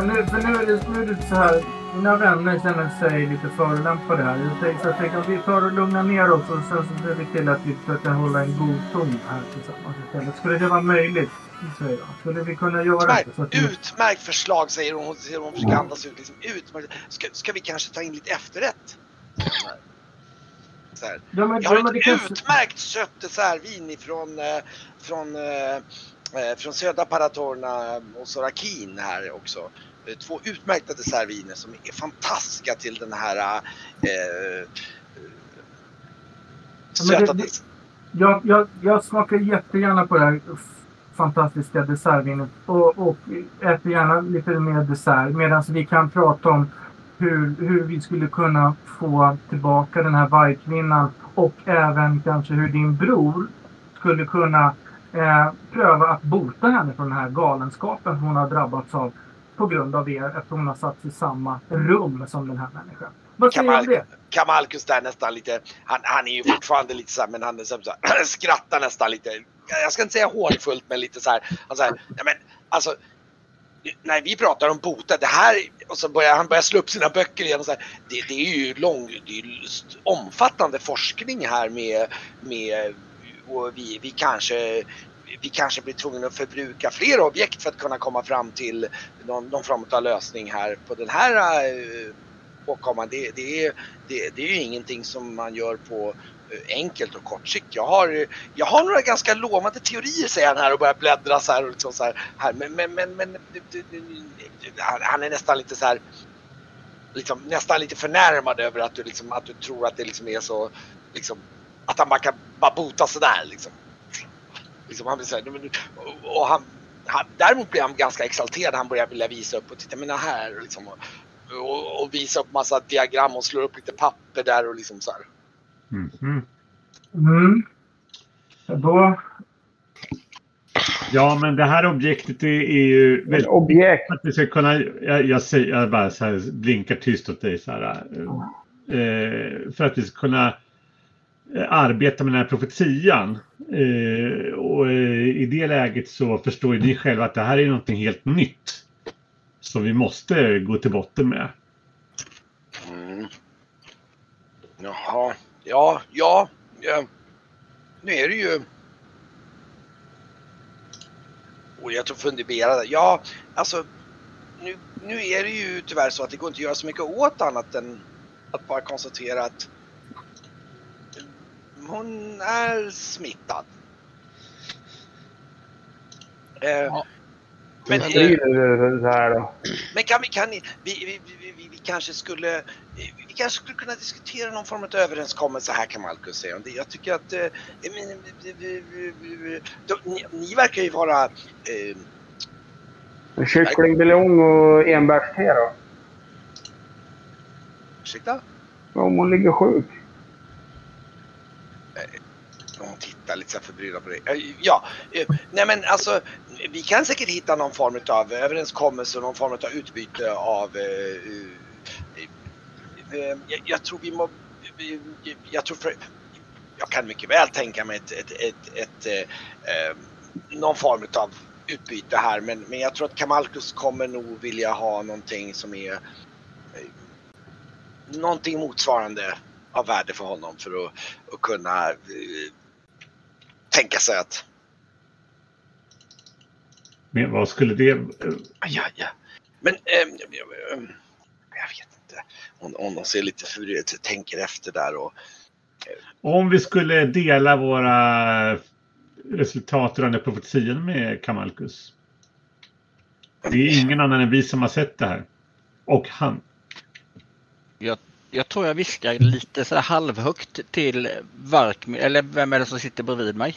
Tänkte nu, för nu är det, nu är det så här. Mina vänner känner sig lite förolämpade här. Jag tänkte, så jag tänkte att vi tar och lugnar ner oss och sen så ser vi till att vi försöker hålla en god ton här tillsammans istället. Skulle det vara möjligt? Säger jag. Skulle vi kunna göra Utmärkt, det? Så att vi... utmärkt förslag säger hon. Ser hon försöker andas ut. Liksom, utmärkt. Ska, ska vi kanske ta in lite efterrätt? Så här. Ja, men, Jag har ja, det ett kanske... utmärkt sött dessertvin ifrån, eh, från, eh, eh, från södra Paratorna och Sorakin här också. Eh, Två utmärkta dessertviner som är fantastiska till den här eh, eh, söta det- Jag, jag, jag smakar jättegärna på det här fantastiska dessertvinet och, och äter gärna lite mer dessert medan vi kan prata om hur, hur vi skulle kunna få tillbaka den här vargkvinnan och även kanske hur din bror skulle kunna eh, pröva att bota henne från den här galenskapen hon har drabbats av på grund av er eftersom hon har satt i samma rum som den här människan. Vad säger Kamal, det? Kamalkus där nästan lite, han, han är ju fortfarande lite så här, men han är så här, skrattar nästan lite, jag ska inte säga hånfullt men lite så här, han säger, nej men alltså när vi pratar om bota, det här, och så börjar han börjar slå upp sina böcker igen och så här, det, det är ju lång, det är omfattande forskning här med, med och vi, vi kanske vi kanske blir tvungna att förbruka fler objekt för att kunna komma fram till någon, någon form av lösning här på den här eh, åkomman. Det, det, är, det, det är ju ingenting som man gör på eh, enkelt och kort sikt. Jag har, jag har några ganska lovande teorier säger han här och börjar bläddra så här. Och liksom så här, här. Men, men, men, men han, han är nästan lite så här liksom, nästan lite förnärmad över att du, liksom, att du tror att det liksom är så liksom, att han bara kan bara bota sådär liksom liksom han blir så här, och, och han, han, däremot blir han ganska exalterad. Han börjar vilja visa upp och titta, men här och liksom, och, och, och visa upp massa diagram och slår upp lite papper där och liksom så här. Mhm. Mm. Då Ja, men det här objektet är, är ju väldigt objekt. att vi ska kunna, jag, jag, säger, jag bara så här blinkar tyst åt dig så här. Eh, för att vi ska kunna eh, arbeta med den här profetian. Eh, och eh, i det läget så förstår ju ni själva att det här är någonting helt nytt. Som vi måste gå till botten med. Mm. Jaha, ja, ja, ja. Nu är det ju... Och jag tror funderade. Ja, alltså. Nu, nu är det ju tyvärr så att det går inte att göra så mycket åt annat än att bara konstatera att hon är smittad. Eh, Ja. men, men kan vi, kan vi, vi, vi, vi, vi kanske skulle, vi vi kanske skulle kunna diskutera någon form av överenskommelse här kan Malkus säga. Det- Jag tycker att, eh, men, vi- vi- vi- vi- de, ni, ni verkar ju vara, eh, kycklingbuljong och enbärste då? ursäkta? Om hon ligger sjuk. Hon tittar lite förbryllad på dig. Eh, ja, eh, nej men alltså vi kan säkert hitta någon form av överenskommelse, någon form av utbyte av eh, jag, jag tror vi må, jag tror för, jag kan mycket väl tänka mig ett, ett, ett, ett eh, någon form av utbyte här men, men jag tror att Kamalkus kommer nog vilja ha någonting som är någonting motsvarande av värde för honom för att, att kunna tänka sig att Men vad skulle det... ja, ja. Men ehm, ehm, jag vet inte. Om, om de ser lite förbryllade tänker efter där och Om vi skulle dela våra resultat rörande profetian med Kamalkus. Det är ingen annan än vi som har sett det här. Och han. Jag, jag tror jag viskar lite så här halvhögt till Vark, eller vem är det som sitter bredvid mig?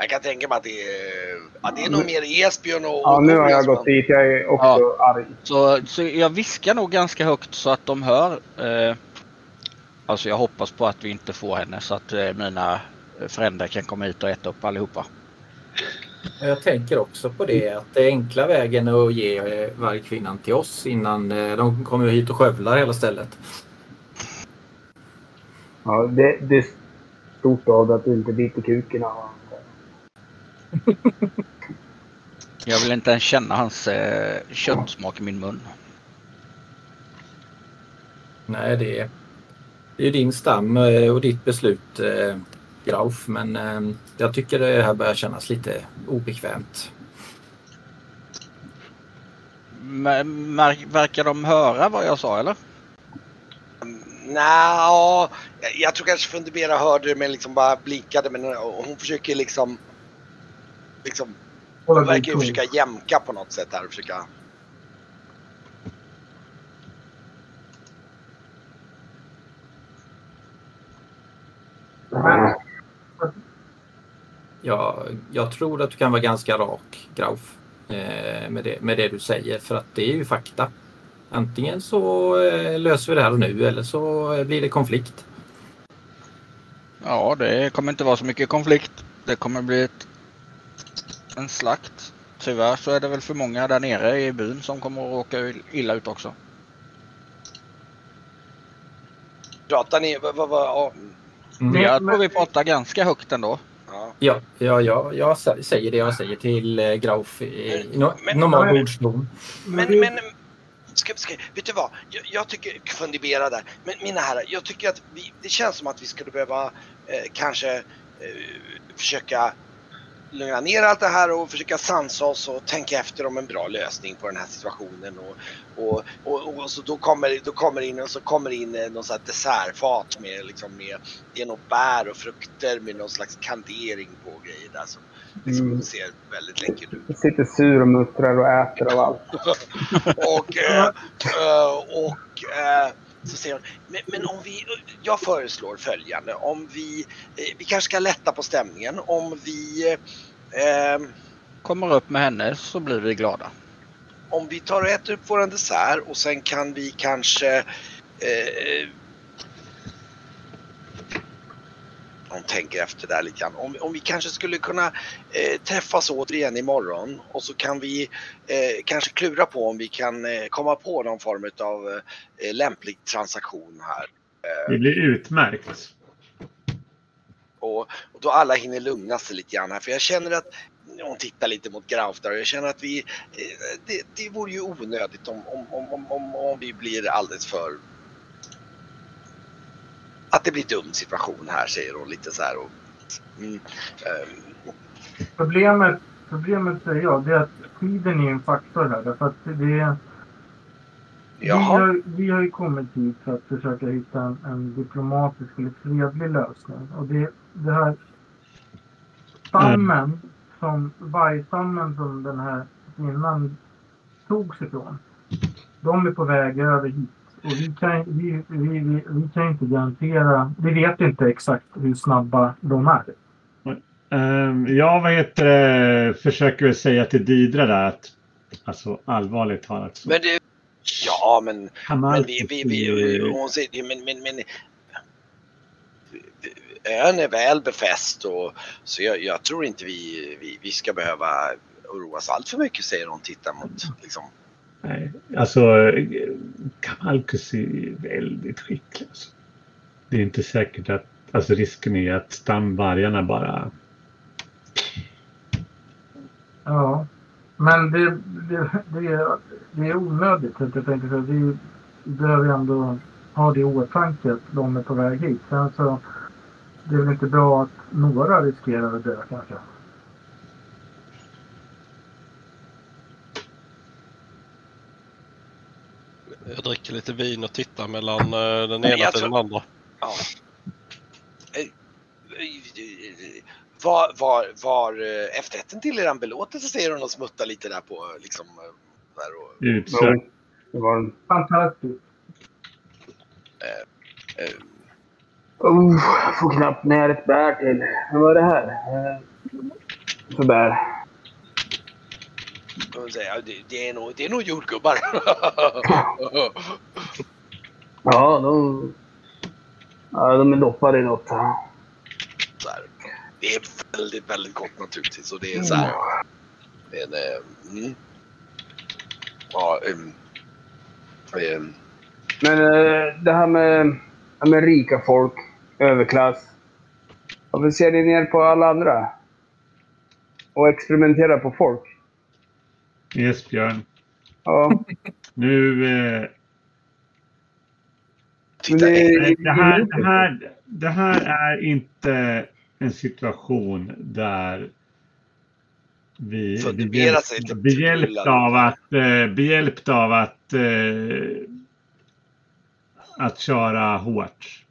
jag kan tänka mig att det är, att det är nog mer Esbjörn och... Ja, nu har jag gått dit. Jag är också arg. Så, så jag viskar nog ganska högt så att de hör. Eh, alltså jag hoppas på att vi inte får henne så att eh, mina föräldrar kan komma hit och äta upp allihopa. Jag tänker också på det att det enkla vägen är att ge eh, vargkvinnan till oss innan eh, de kommer hit och skövlar hela stället. Ja, det, det är stort av dig att du inte biter kuken av. Jag vill inte ens känna hans eh, köttsmak i min mun. Nej, det är, det är din stam eh, och ditt beslut, eh, Grauf. Men eh, jag tycker det här börjar kännas lite obekvämt. Men, mär- verkar de höra vad jag sa eller? Nja, jag, tror kanske Fundibera hörde det men liksom bara blinkade. Men hon försöker liksom... liksom hon verkar ju försöka jämka på något sätt här och försöka... Jag, jag tror att du kan vara ganska rak, Grauf, eh, med, det, med det du säger. För att det är ju fakta. Antingen så eh, löser vi det här och nu eller så eh, blir det konflikt. Ja, det kommer inte vara så mycket konflikt. Det kommer bli ett, en slakt. Tyvärr så är det väl för många där nere i byn som kommer att råka illa ut också. Pratar ni... Vad, vad, vad, ja, Mm. Jag tror vi pratar ganska högt ändå. ja. Ja, ja, ja, jag sä- säger det jag säger till eh, Grauf i, normal men- bordston. Men, men ska, ska, vet du vad? Jag, jag tycker, fundera där. Men mina herrar, jag tycker att vi, det känns som att vi skulle behöva eh, kanske eh, försöka lugna ner allt det här och försöka sansa oss och tänka efter om en bra lösning på den här situationen. Och, och, och, och så då kommer, då kommer in, och så kommer in eh, någon sån här dessertfat med, liksom med det är något bär och frukter med någon slags kandering på grejer där som liksom Mm. ser väldigt läckert ut. Sitter sur och muttrar och äter av allt. och, eh, eh, och eh, så säger hon, men, men om vi, jag föreslår följande, om vi, eh, vi kanske ska lätta på stämningen, om vi, eh, Kommer upp med henne så blir vi glada. om vi tar och äter upp våran dessert och sen kan vi kanske eh, hon tänker efter där lite grann. Om, om vi kanske skulle kunna eh, träffas återigen imorgon och så kan vi eh, kanske klura på om vi kan eh, komma på någon form av eh, lämplig transaktion här. Det blir utmärkt. Och, och då alla hinner lugna sig lite grann här för jag känner att hon tittar lite mot Grauf där och jag känner att vi, eh, det, det vore ju onödigt om, om, om, om, om, om vi blir alldeles för att det blir dum situation här säger hon lite så här. Och, mm, ehm, Problemet, problemet säger jag, det är att tiden är en faktor här. Därför att det vi, har, vi har ju kommit hit för att försöka hitta en, en diplomatisk eller fredlig lösning. Och det, det här stammen, som vargstammen som den här kvinnan togs ifrån. De är på väg över hit. Och vi kan, vi, vi, vi, vi kan inte garantera, vi vet inte exakt hur snabba de är. Um, jag det, försöker väl säga till Didra där att alltså allvarligt talat så men det, ja men Men vi, vi, vi, hon säger, men, men, men ön är väl befäst och så jag, jag tror inte vi, vi, vi ska behöva oroa oss allt för mycket säger hon tittar mot liksom. Nej, alltså Kamalkus är väldigt skicklig. Alltså. Det är inte säkert att, alltså risken är att stamvargarna bara Ja, men det, det, det, är, det är onödigt. att Jag tänker för vi behöver ju ändå ha det i åtanke att de är på väg hit. Sen så det är väl inte bra att några riskerar att dö kanske. Jag dricker lite vin och tittar mellan eh, den ena till tror- den andra. Ja. Eh, Var, var, var eh, efterrätten till eran belåtelse säger hon och smuttar lite där på liksom där och, utsökt. Det var en... Fantastiskt. eh, Oh, jag får knappt ner ett bär till. Vad var det här? För bär. Ja, det, är nog, det är nog jordgubbar. Ja, de... Ja, de är doppade i något. här. Det är väldigt, väldigt gott naturligtvis och det är så här. Men, eh, mm. Ja, ehm, ehm, Men eh, det här med, med rika folk, överklass. Varför ser ni ner på alla andra? Och experimenterar på folk? Esbjörn. Ja, Nu... Eh, det- nej, det, här, det, här, det här är inte en situation där vi sig lite behjälpt förtvivlad. av att, eh, behjälpt av att, eh, att köra hårt.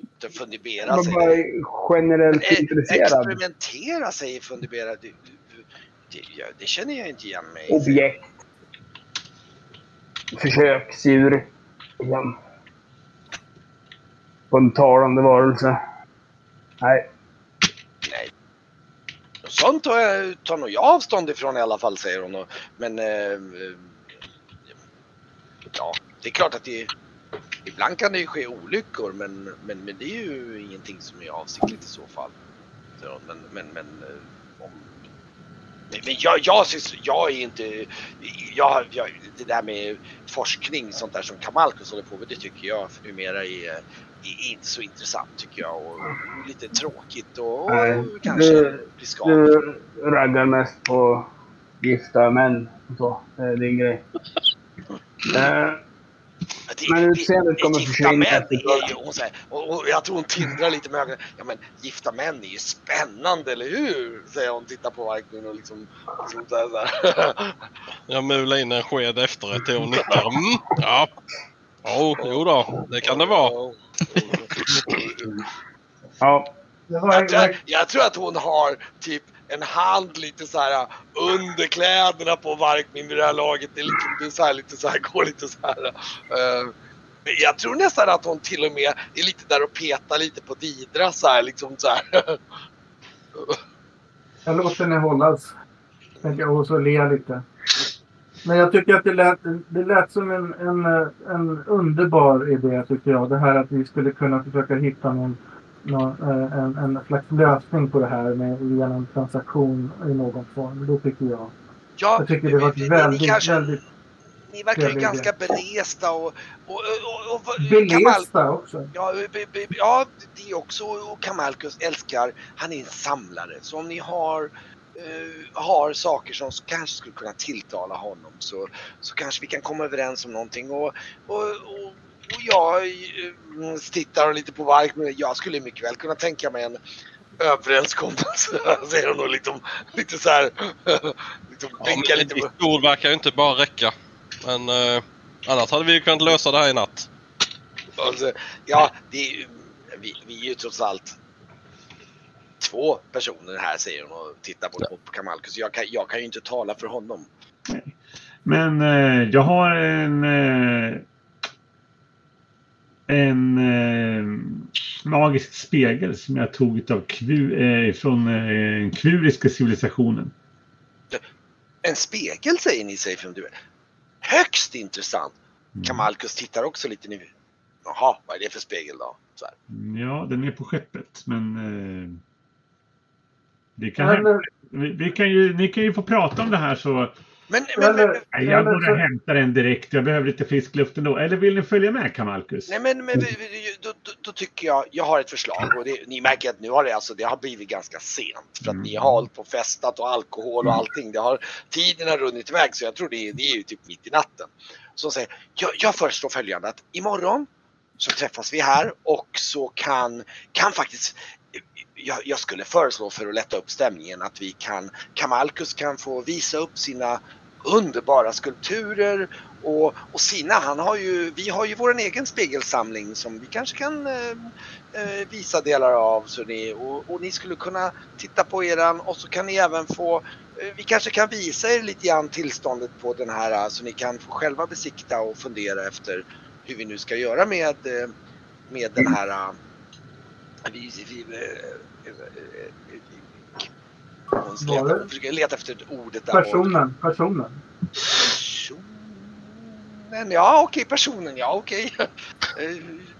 inte fundera jag sig. var bara generellt Eh, intresserad. Experimentera säger fundera. Det, det, ja, det känner jag inte igen mig. Objekt. Försöksdjur. Igen. På en talande varelse. Nej. Nej. Sånt tar, jag, tar nog jag avstånd ifrån i alla fall säger hon. Men eh, eh, ja, det är klart att det ibland kan det ju ske olyckor men, men, men det är ju ingenting som är avsiktligt i så fall. Så, men men, men eh, om, men jag, jag, syns- jag är inte, jag, jag, det där med forskning sånt där som Kamalkus håller på med det tycker jag för numera är, är inte så intressant tycker jag och lite tråkigt och, och Nej, kanske du- riskabelt. Du raggar mest på gifta män och så. Det är din grej. Det- Men det- utseendet det- kommer försvinna hon och, och jag tror hon tindrar lite med ögonen. Ja men gifta män är ju spännande, eller hur? Säger hon, tittar på Varkmin och liksom, liksom så här, så här. Jag mular in en sked efterrätt till och nickar. Mm, ja. Jo, jo då, det kan det vara. ja. Jag tror, jag tror att hon har typ en hand lite så här uh, under kläderna på Varkmin vid det här laget. Det är, liksom, det är så här, lite så här, går lite så här. Uh, jag tror nästan att hon till och med är lite där och petar lite på Didra så här liksom så här. Jag låter henne hållas. Tänker jag, och så ler lite. Men jag tycker att det lät, det lät som en, en, en underbar idé tycker jag. Det här att vi skulle kunna försöka hitta någon, någon, eh, en, en slags lösning på det här med någon transaktion i någon form. Det tycker jag. Ja, Jag tycker det var ni- väldigt, ni, kanske, väldigt ni verkar ju ganska belesta och... och, och, och, och Kamal, belesta också. ja, be, be, ja, det också. Och Kamalkus älskar, han är en samlare. Så om ni har, eh, har saker som kanske skulle kunna tilltala honom så, så kanske vi kan komma överens om någonting. Och, och, och, och jag eh, tittar lite på Vark, men jag skulle mycket väl kunna tänka mig en överenskommelse. Säger hon och liksom, lite så här. liksom Ja, lite på... ditt ord verkar ju inte bara räcka. Men eh, annars hade vi ju kunnat lösa det här i natt. Alltså, ja, det vi, vi är ju trots allt två personer här säger hon och tittar på, på Kamalkus. Jag kan, jag kan ju inte tala för honom. Men eh, jag har en... Eh, en eh, magisk spegel som jag tog av kvu, eh, från eh, den kvuriska civilisationen. En spegel säger ni, säger från du. Högst intressant. Mm. Kamalkus tittar också lite nu. Jaha, vad är det för spegel då? Så här. Ja, den är på skeppet, men... Eh, det kan Eller, vi, vi kan ju, ni kan ju få prata om det här så... Men, men, men, eller, Nej, jag går och hämtar den direkt. Jag behöver lite frisk luft ändå. Eller vill ni följa med Kamalkus? Nej men, men då, då, då tycker jag, jag har ett förslag och det, ni märker att nu har det, alltså, det har blivit ganska sent för att Mm. ni har hållit på och festat och alkohol och allting. Det har, tiden har runnit iväg så jag tror det, är- det är ju typ mitt i natten. Så säger jag, jag föreslår följande att imorgon så träffas vi här och så kan, kan faktiskt jag, jag skulle föreslå för att lätta upp stämningen att vi kan, Kamalkus kan få visa upp sina underbara skulpturer och, och sina, han har ju, vi har ju vår egen spegelsamling som vi kanske kan eh, eh visa delar av så ni, och, och ni skulle kunna titta på eran och så kan ni även få, eh, vi kanske kan visa er lite grann tillståndet på den här eh, så ni kan få själva besikta och fundera efter hur vi nu ska göra med, eh, med den här vi, vi, hon försöker leta efter ordet där. personen. Personen. Personen, ja okej personen, ja okej. Eh,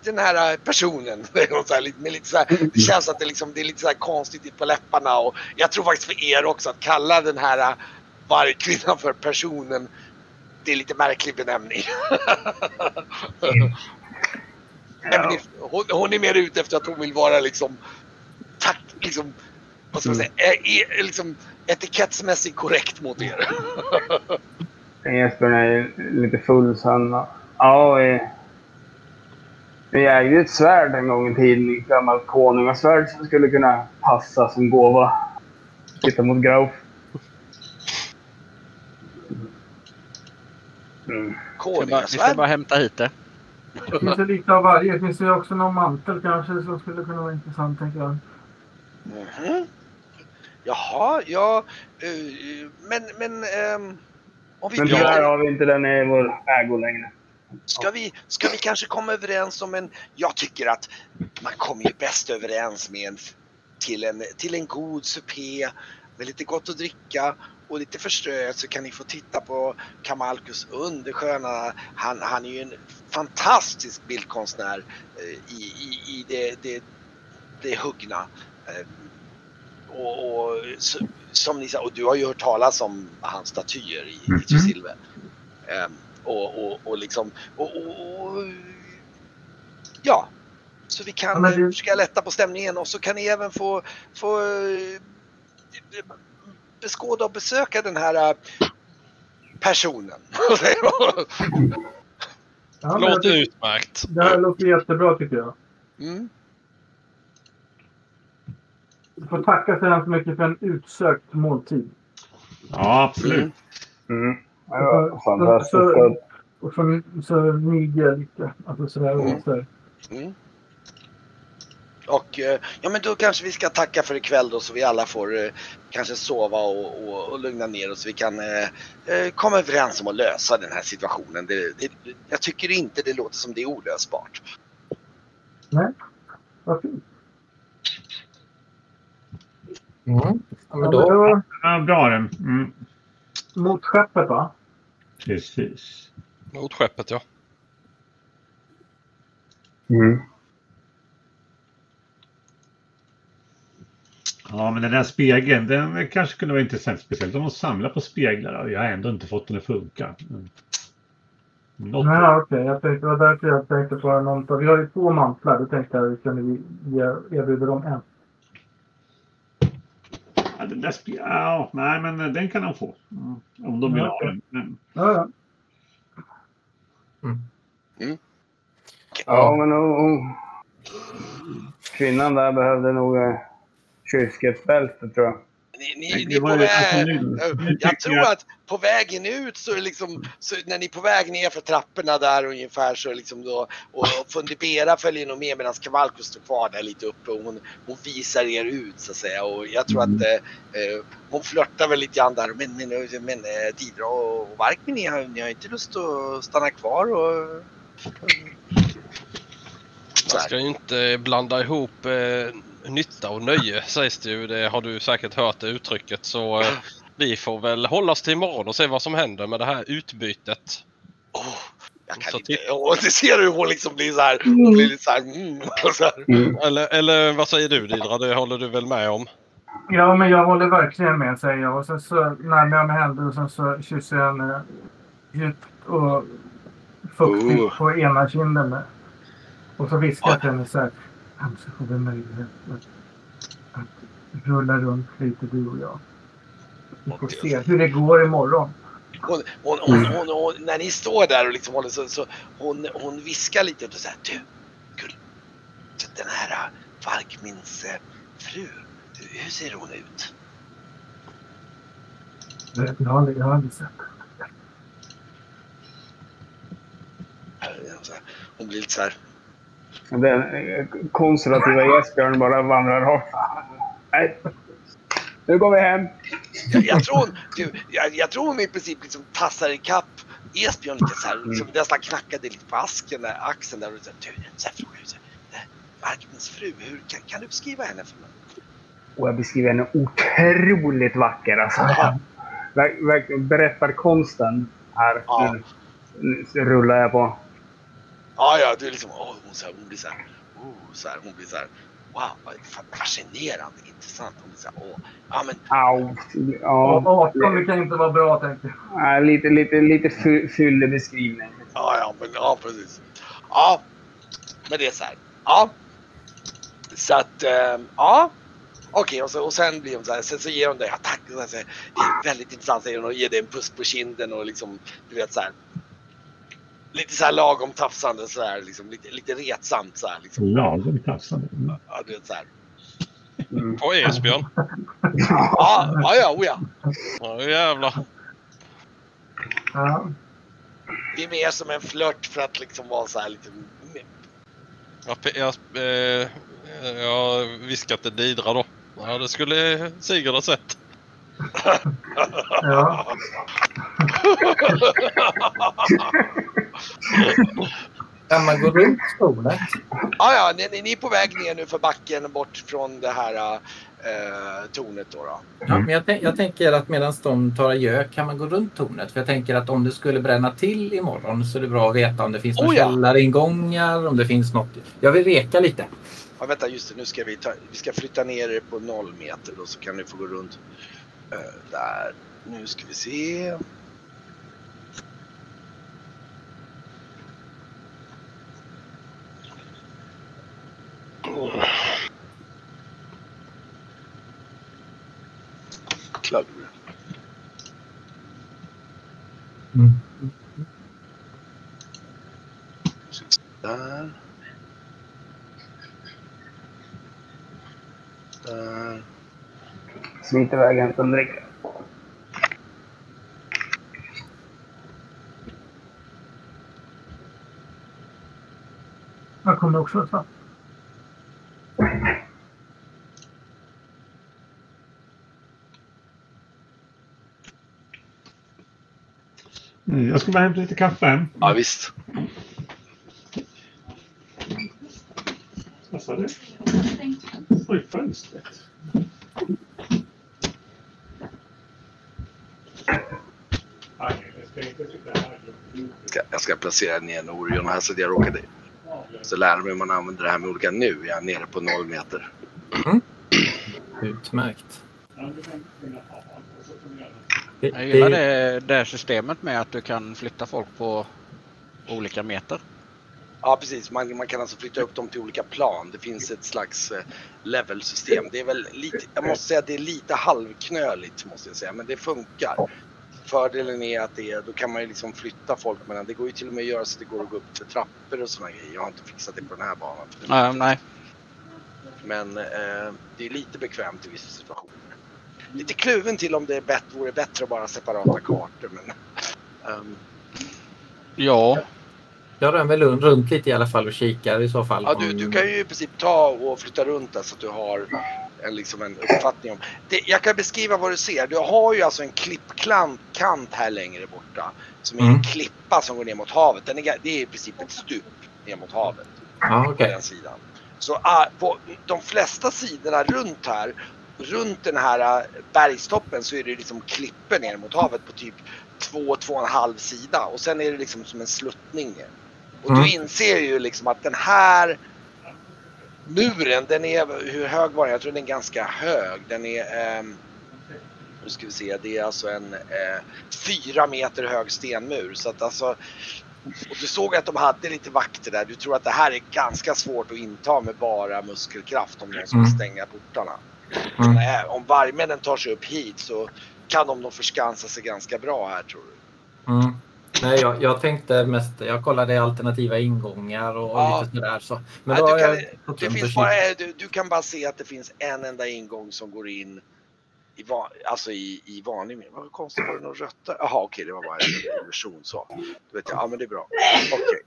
Den här eh, personen. Med lite så här, det känns att det, liksom, det är lite så konstigt på läpparna och jag tror faktiskt för er också att kalla den här eh, vargkvinnan för personen. Det är lite märklig benämning. Men det- hon, hon är mer ute efter att hon vill vara liksom, tack, liksom, vad ska man säga, är, är, liksom etikettsmässigt korrekt mot er. Esbjörn är lite full så han... Ja, vi... Vi ägde ett svärd en gång i tiden. Ett gammalt konungasvärd som skulle kunna passa som gåva. Titta mot Grauf. Mm. Bara, vi ska Konungasvärd. bara hämta hit det. Det finns ju lite av varje. Det finns ju också någon mantel kanske som skulle kunna vara intressant tänker jag. Mhm. Jaha, ja. eh, men, men... ehm, om vi Men tyvärr har vi inte den i vår ägo längre. Ska vi, ska vi kanske komma överens om en... Jag tycker att man kommer ju bäst överens med en, till, en, till en god supé med lite gott att dricka och lite förströet så kan ni få titta på Kamalkus undersköna. Han, han är ju en fantastisk bildkonstnär eh, i, i, i det, det, det huggna. Eh, Och, och som ni sa, och du har ju hört talas om hans statyer i, i Mhm. Trusilve. Ehm, och, och, och liksom, och, och, och, ja. Så vi Ja, kan men det- försöka lätta på stämningen och så kan ni även få, få beskåda och besöka den här eh, personen. Ja, Låter utmärkt. det här låter jättebra tycker jag. mm. Du får tacka så hemskt mycket för en utsökt måltid. Ja, absolut. Mm. Så- var fantastiskt. så- Och så, så niger jag lite. Alltså sådär. Mm. och sådär. Mm. Och eh, ja men då kanske vi ska tacka för ikväll då så vi alla får eh, kanske sova och, och, och lugna ner oss så vi kan eh, eh, komma överens om att lösa den här situationen. Det, det, jag tycker inte det låter som det är olösbart. Vad fint. Mm. Ja, men då, då, Ja, bra den. Mm. mot skeppet va? Precis. Mot skeppet ja. Mm. Ja, men den där spegeln, den kanske kunde vara intressant. Speciellt om de samlar på speglar. och Jag har ändå inte fått den att funka. Mm. Något. Nej, okej. Jag tänkte, det var därför jag tänkte på någon. Vi har ju två mantlar. Då tänkte jag att vi kunde erbjuda dem en. Ja, den där spe... ja, nej, men eh, den kan de få. Mm. Om de vill Ja, ha den. Men, Ja, ja. Ja, men oh, oh. Kvinnan där behövde nog eh, tror jag. Ni, ni, ni var på alltså, väg, nu- nu jag tror jag- att på vägen ut så är liksom, så när ni är på väg ner för trapporna där ungefär så liksom då och Fundibera följer nog med medan Kavalko står kvar där lite uppe och hon, hon visar er ut så att säga. Och jag tror att eh, eh, hon flörtar väl lite grann där. Men, men, men eh, Didra och Varkmin ni har, ni har inte lust att stanna kvar och Man ska ju inte blanda ihop eh, nytta och nöje sägs det ju. Det har du säkert hört det uttrycket. Så eh, vi får väl hålla oss till imorgon och se vad som händer med det här utbytet. Åh, jag kan Så inte, och det ser du hur hon liksom blir så här, hon blir lite så här, mm, så här. Mm. Eller, eller vad säger du Didra? Det håller du väl med om? Ja, men jag håller verkligen med säger jag. Och sen så närmar jag mig henne och sen så kysser jag henne djupt och fuktigt Oh. på ena kinden. Med. Och så viskar jag till henne så här. Kanske får vi möjlighet att, att rulla runt lite du och jag. Vi får se hur det går imorgon. Hon, hon, hon, hon, hon, när ni står där och liksom håller så, så hon, hon viskar lite och säger du, gull, den här äh, Varkmins äh, fru, hur ser hon ut? Jag har, jag har aldrig sett Äh, så här, Hon blir lite så här, Den konservativa Esbjörn bara vandrar rakt. Nej. Nu går vi hem. jag, jag, tror du, jag, jag tror hon i princip liksom tassar ikapp Esbjörn lite så här, liksom nästan knackade lite på asken där, axeln där och så du, så här frågar äh, Varkmins fru, hur, kan, kan du beskriva henne för mig? Och jag beskriver henne otroligt vacker. Alltså. Ja. Ver- Verkligen berättarkonsten här. Ja. Nu, nu rullar jag på. Ja, ja, du är liksom, åh, hon, så här, hon blir så här, oh, så här, hon blir så här, wow, vad fa- fascinerande, intressant. Hon blir så här, åh, ja men, Au. Ja. Ja. 18 det kan inte vara bra tänkte jag. Nej, Lite, lite, lite fy- fyllig beskrivning. ja, ja, men, ja, precis. Ja, men det är så här, ja. Så att, eh, ja, Okej, och, så, och sen blir de så här, sen så ger de dig. Och så här, så här, det är väldigt intressant säger hon och ger dig en puss på kinden och liksom, du vet så här. Lite så här lagom tafsande så här, liksom, lite, lite retsamt så här. Liksom. Lagom tafsande. Ja, du vet så här. På Esbjörn. Ja, ja, ja, oh ja. Ja jävlar. Ja. Det är mer som en flört för att liksom vara så här lite... Jag, pe- jag, eh, jag viskat till Didra då. Ja, det skulle Sigurd ha sett. Ja. Kan man gå runt tornet? Ja, ja, ni, ni- är på väg ner nu för backen bort från det här eh, tornet då. då. Ja, men jag, jag tänker att medan de tar adjö kan man gå runt tornet. För jag tänker att om det skulle bränna till imorgon så är det bra att veta om det finns några Oh ja. källaringångar, om det finns något. Jag vill reka lite. Ja, vänta, just det. Nu ska vi, ta, vi ska flytta ner er på noll meter då så kan ni få gå runt. Eh, där. Nu ska vi se. Klagg. Mm. Där. Smiter iväg och hämtar en dricka. Jag kommer också ta. Mm, Jag ska bara hämta lite kaffe. Ja, visst. Vad sa du? Oj, fönstret. Jag ska placera ner en Orion här så att jag råkade så lära mig hur man använder det här med olika nu. Jag är nere på noll meter. Utmärkt. Jag Det, gillar det, det, det systemet med att du kan flytta folk på olika meter. Ja, precis. Man, man kan alltså flytta upp dem till olika plan. Det finns ett slags eh, levelsystem. Det är väl lite, jag måste säga att det är lite halvknöligt måste jag säga, men det funkar. Fördelen är att det, då kan man ju liksom flytta folk mellan, det går ju till och med att göra så att det går att gå upp för trappor och sådana grejer. Jag har inte fixat det på den här banan. Uh, nej, Men eh, det är lite bekvämt i vissa situationer. Lite kluven till om det är bättre, vore bättre att bara separata kartor. Men, ehm, ja. jag rör mig runt, runt lite i alla fall och kikar i så fall. ja, du, du kan ju i princip ta och flytta runt där så att du har en, liksom en uppfattning om. Det, jag kan beskriva vad du ser. Du har ju alltså en klippkant här längre borta. Som är en Mm. klippa som går ner mot havet. Den är, det är i princip ett stup ner mot havet. Ja, på okej. den sidan. Så ah, på de flesta sidorna runt här, runt den här ah, bergstoppen så är det liksom klippor ner mot havet på typ två, två och en halv sida och sen är det liksom som en sluttning. Och Mm. du inser ju liksom att den här muren, den är, hur hög var den? Jag tror den är ganska hög. Den är, ehm, nu ska vi se, det är alltså en eh, fyra meter hög stenmur. Så att alltså, och du såg att de hade lite vakter där. Du tror att det här är ganska svårt att inta med bara muskelkraft om någon skulle Mm. stänga portarna. Mm. Nej, om vargmännen tar sig upp hit så kan de nog förskansa sig ganska bra här tror du. Mm. Nej, jag, jag tänkte mest, jag kollade alternativa ingångar och, Ja. lite sådär. Så. Men Nej, du, kan, det finns bara, du, du kan bara se att det finns en enda ingång som går in i, va, alltså i, i vanlig mening. Vad konstigt, var det någon rött där? Jaha okej, det var bara en illusion så. Då vet jag, ja men det är bra. Okej.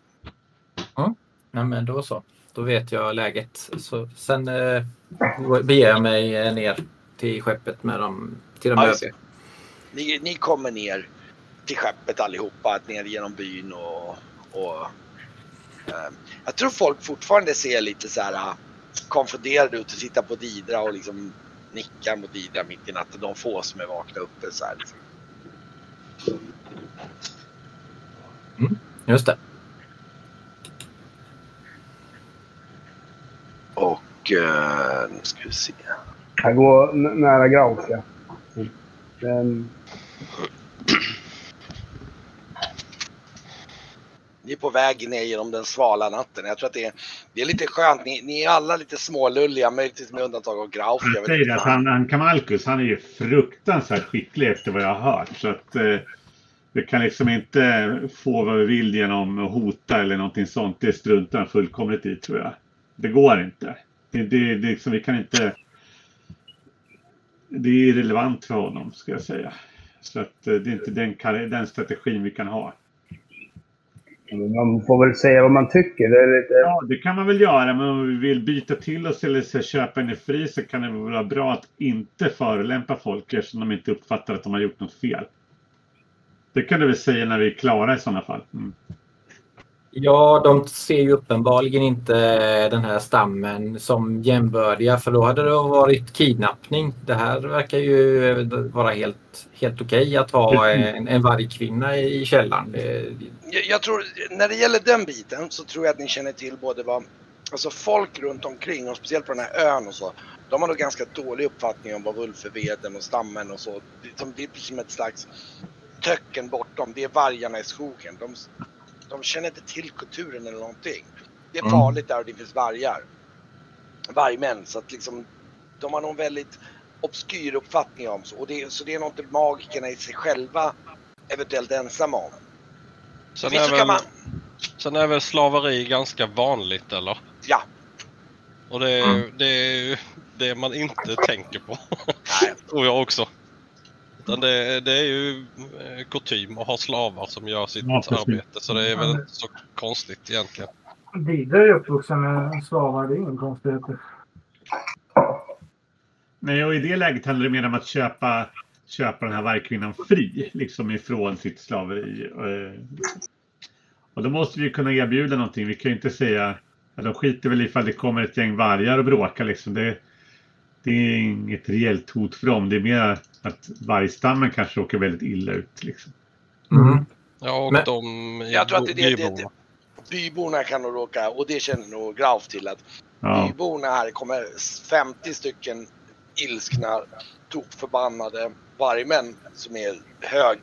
Nej, men då så. Då vet jag läget. Så, sen eh, beger jag mig ner till skeppet med dem. Till de Ja, övriga. Ni, ni kommer ner till skeppet allihopa, ner genom byn och... och eh, jag tror folk fortfarande ser lite så här eh, konfunderade ut och tittar på Didra och liksom nickar mot Didra mitt i natten. De få som är vakna uppe så här. Liksom. Just det. Och eh, nu ska vi se. Jag går nära Graus, ja. Den, Ni är på väg ner genom den svala natten. Jag tror att det är, det är lite skönt. Ni, ni är alla lite smålulliga, möjligtvis med undantag av Grauf. Jag säger fan. han, han Kamalkus, han är ju fruktansvärt skicklig efter vad jag har hört. Så att eh, vi kan liksom inte få vad vi vill genom att hota eller någonting sånt. Det struntar han fullkomligt i tror jag. Det går inte. Det, det, det, liksom, vi kan inte... Det är irrelevant för honom, ska jag säga. Så att eh, det är inte den, den strategin vi kan ha. Man får väl säga vad man tycker. Det är lite... Ja, det kan man väl göra, men om vi vill byta till oss eller så köpa en fri så kan det väl vara bra att inte förolämpa folk eftersom de inte uppfattar att de har gjort något fel. Det kan du väl säga när vi är klara i sådana fall. Mm. Ja, de ser ju uppenbarligen inte den här stammen som jämbördiga för då hade det varit kidnappning. Det här verkar ju vara helt, helt okej att ha en, en vargkvinna i källaren. Jag, jag tror, när det gäller den biten så tror jag att ni känner till både vad, alltså folk runt omkring och speciellt på den här ön och så. De har nog ganska dålig uppfattning om vad Vulfeveden och stammen och så. Det är som ett slags töcken bortom. Det är vargarna i skogen. De, de känner inte till kulturen eller någonting. Det är Mm. farligt där det finns vargar. Vargmän. Så att liksom, de har någon väldigt obskyr uppfattning om så. Och det, så det är inte magikerna i sig själva eventuellt ensamma om. Sen är, väl, man... sen är väl slaveri ganska vanligt eller? Ja. Och det är, Mm. det är det man inte tänker på. Tror jag också. Utan det, det är ju eh, kutym att ha slavar som gör sitt Ja, arbete. Så det är väl inte så konstigt egentligen. Vidare är uppvuxen med slavar, det är ingen konstigheter. Nej, och i det läget handlar det mer om att köpa, köpa den här vargkvinnan fri, liksom ifrån sitt slaveri. Eh, Och då måste vi kunna erbjuda någonting. Vi kan ju inte säga att de skiter väl ifall det kommer ett gäng vargar och bråkar liksom. Det, det är inget reellt hot för dem. Det är mer att vargstammen kanske åker väldigt illa ut. Liksom. mm. Ja, och Men- de Jag tror att det, det, det, byborna. det, byborna kan nog råka, och det känner nog Grauf till, att Ja, byborna här kommer 50 stycken ilskna, tokförbannade vargmän som är hög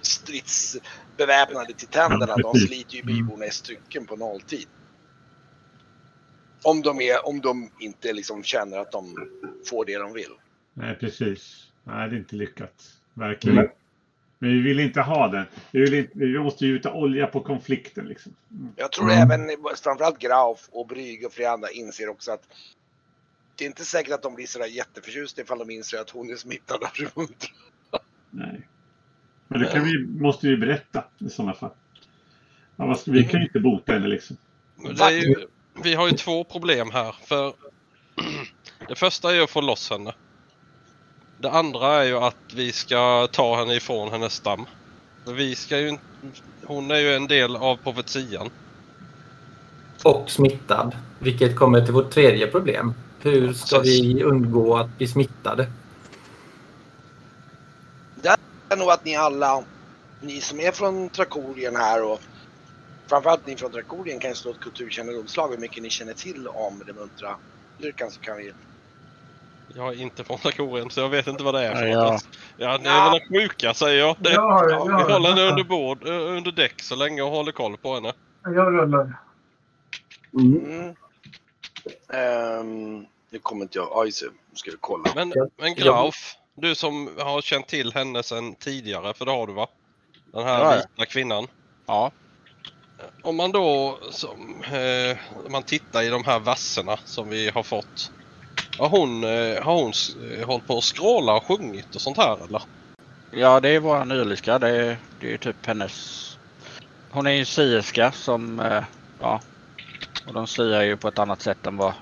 stridsbeväpnade till tänderna. Ja, De sliter ju Mm. byborna i stycken på nolltid. Om de, är, om de inte liksom känner att de får det de vill. nej precis. Nej, det är inte lyckat. Verkligen. Mm. Men vi vill inte ha den. Vi, vill inte, vi måste ju gjuta olja på konflikten. Liksom. Mm. Jag tror Mm. även framförallt Grauf och Brygge och flera andra inser också att det är inte säkert att de blir sådär jätteförtjusta ifall de inser att hon är smittad av Remuntra. Nej. Men det kan vi, måste vi berätta i sådana fall. Ska, vi kan ju inte bota henne liksom. Men Det är ju, vi har ju två problem här. För Det första är att få loss henne. Det andra är ju att vi ska ta henne ifrån hennes stam. Vi ska ju, inte- hon är ju en del av profetian. Och smittad. Vilket kommer till vårt tredje problem. Hur ska vi undgå att bli smittade? Det är nog att ni alla, ni som är från Trakorien här och framförallt ni från Trakorien kan ju slå ett kulturkännedomslag hur mycket ni känner till om Remuntra. Dyrkan så kan vi Jag är inte från Trakorien så jag vet inte vad det är för Ja. något. Ja, ni är väl sjuka säger jag. Det, Jag har det, ja, jag vi håller henne under bord, eh, under däck så länge och håller koll på henne. Jag rullar. Mm. Ehm, det kommer inte jag. Så nu ska vi kolla. Men, Ja. men Grauf, du som har känt till henne sedan tidigare, för det har du va? Den här Ja, ja. vita kvinnan. Ja. Om man då som, eh, om man tittar i de här verserna som vi har fått. Har hon, eh, har hon eh, hållit på och skråla och sjungit och sånt här eller? Ja, det är våran yrliska. Det är, det är typ hennes... Hon är ju sierska som... eh, Ja. Och de siar ju på ett annat sätt än vad...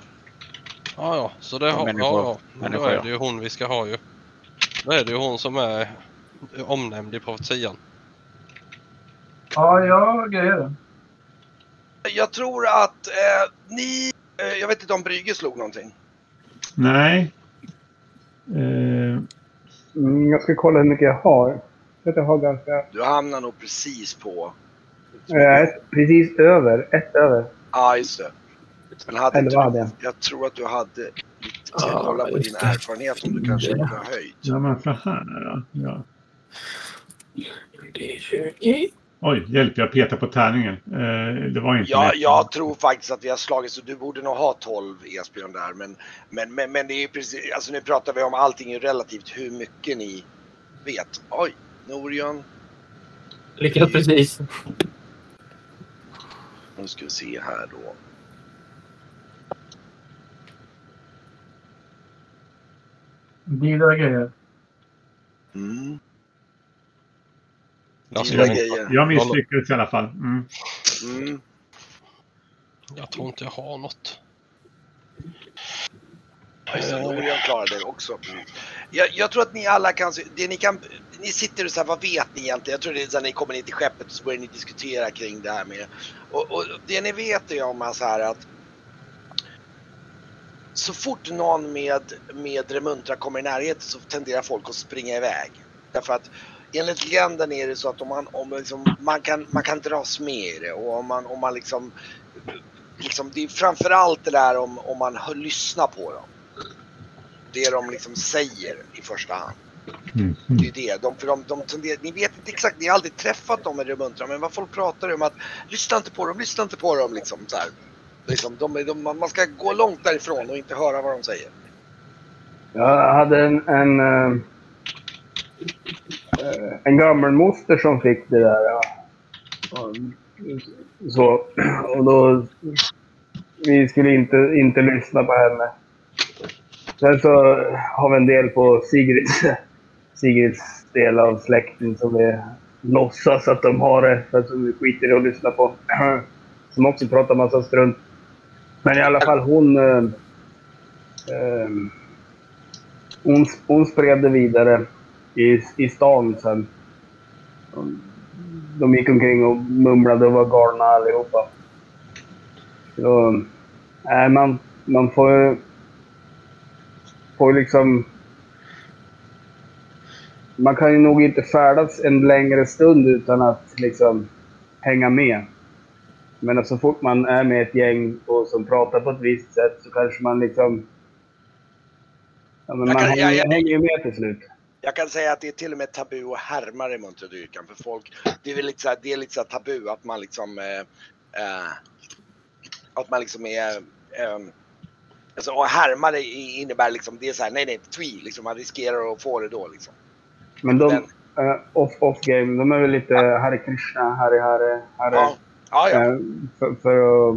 Ja, ja, så det har, människor- ja, ja. Men då människor, är ja. det ju hon vi ska ha ju. Då är det ju hon som är omnämnd i profetian. Ja, jag grejer det. Jag tror att eh, ni, eh, jag vet inte om Brygge slog någonting. Nej. Eh, Mm, jag ska kolla hur mycket jag har. Jag har ganska... Du hamnar nog precis på... Eh, precis över. Ett över. Ja, just det. Men hade Eller vad hade jag? jag tror att du hade... Jag ska Ja, kolla på din det. erfarenhet om du kanske inte har höjt. ja, men så här då. Ja. Det är 20. Oj, hjälp, jag petar på tärningen. Eh, det var inte Ja, lätt. jag tror faktiskt att vi har slagit så du borde nog ha 12 Esbjörn där. Men, men, men, men det är ju precis, alltså nu pratar vi om allting är relativt hur mycket ni vet. Oj, Norion. Lyckats precis. Nu ska vi se här då. Dyra grejer. Mm. Alltså, jag. Jag misslyckades i alla fall. Mm. Mm. jag tror inte jag har något. Norion klarade det också. Mm. Jag, jag tror att ni alla kan, det ni kan, ni sitter och så här, vad vet ni egentligen? Jag tror det är så här, när ni kommer ner till skeppet så börjar ni diskutera kring det här med, och, och det ni vet är om så här att så fort någon med, med Remuntra kommer i närheten så tenderar folk att springa iväg. Därför att enligt legenden är det så att om man, om liksom, man, kan, man kan dras med i det och om man, om man liksom, liksom det är framförallt det där om, om man hör, lyssnar på dem. Det de liksom säger i första hand. Mm. Det är det. De, för de, de tenderar, ni vet inte exakt, ni har aldrig träffat dem med Remuntra, men vad folk pratar om att lyssna inte på dem, lyssna inte på dem liksom så här. Liksom, de, de, man man ska gå långt därifrån och inte höra vad de säger. Jag hade en, en, eh, en gammelmoster som fick det där. Ja. Så, och då... Vi skulle inte, inte lyssna på henne. Sen så har vi en del på Sigrids, Sigrids del av släkten som vi låtsas att de har det, för att vi skiter i att lyssna på. Som också pratar massa strunt. Men i alla fall hon... Eh, eh, hon, hon spred det vidare i, i stan sen. De gick omkring och mumlade och var galna allihopa. Så, nej, man, man får ju... Får liksom... Man kan ju nog inte färdas en längre stund utan att liksom hänga med. Men så fort man är med ett gäng och som pratar på ett visst sätt så kanske man liksom... Ja, Jag man kan- hänger ju med till slut. Jag kan säga att det är till och med tabu att härma Remuntra-dyrkan för folk. Det är väl lite så här, det är lite så tabu att man liksom... Eh, eh, att man liksom är... Eh, alltså att härma det innebär liksom, det är så här, nej nej, twi, liksom man riskerar att få det då liksom. Men de, Men- eh, off, off game, de är väl lite Hare Krishna, Hare Hare, Hare. Ja, ja, ja. eh, för, för att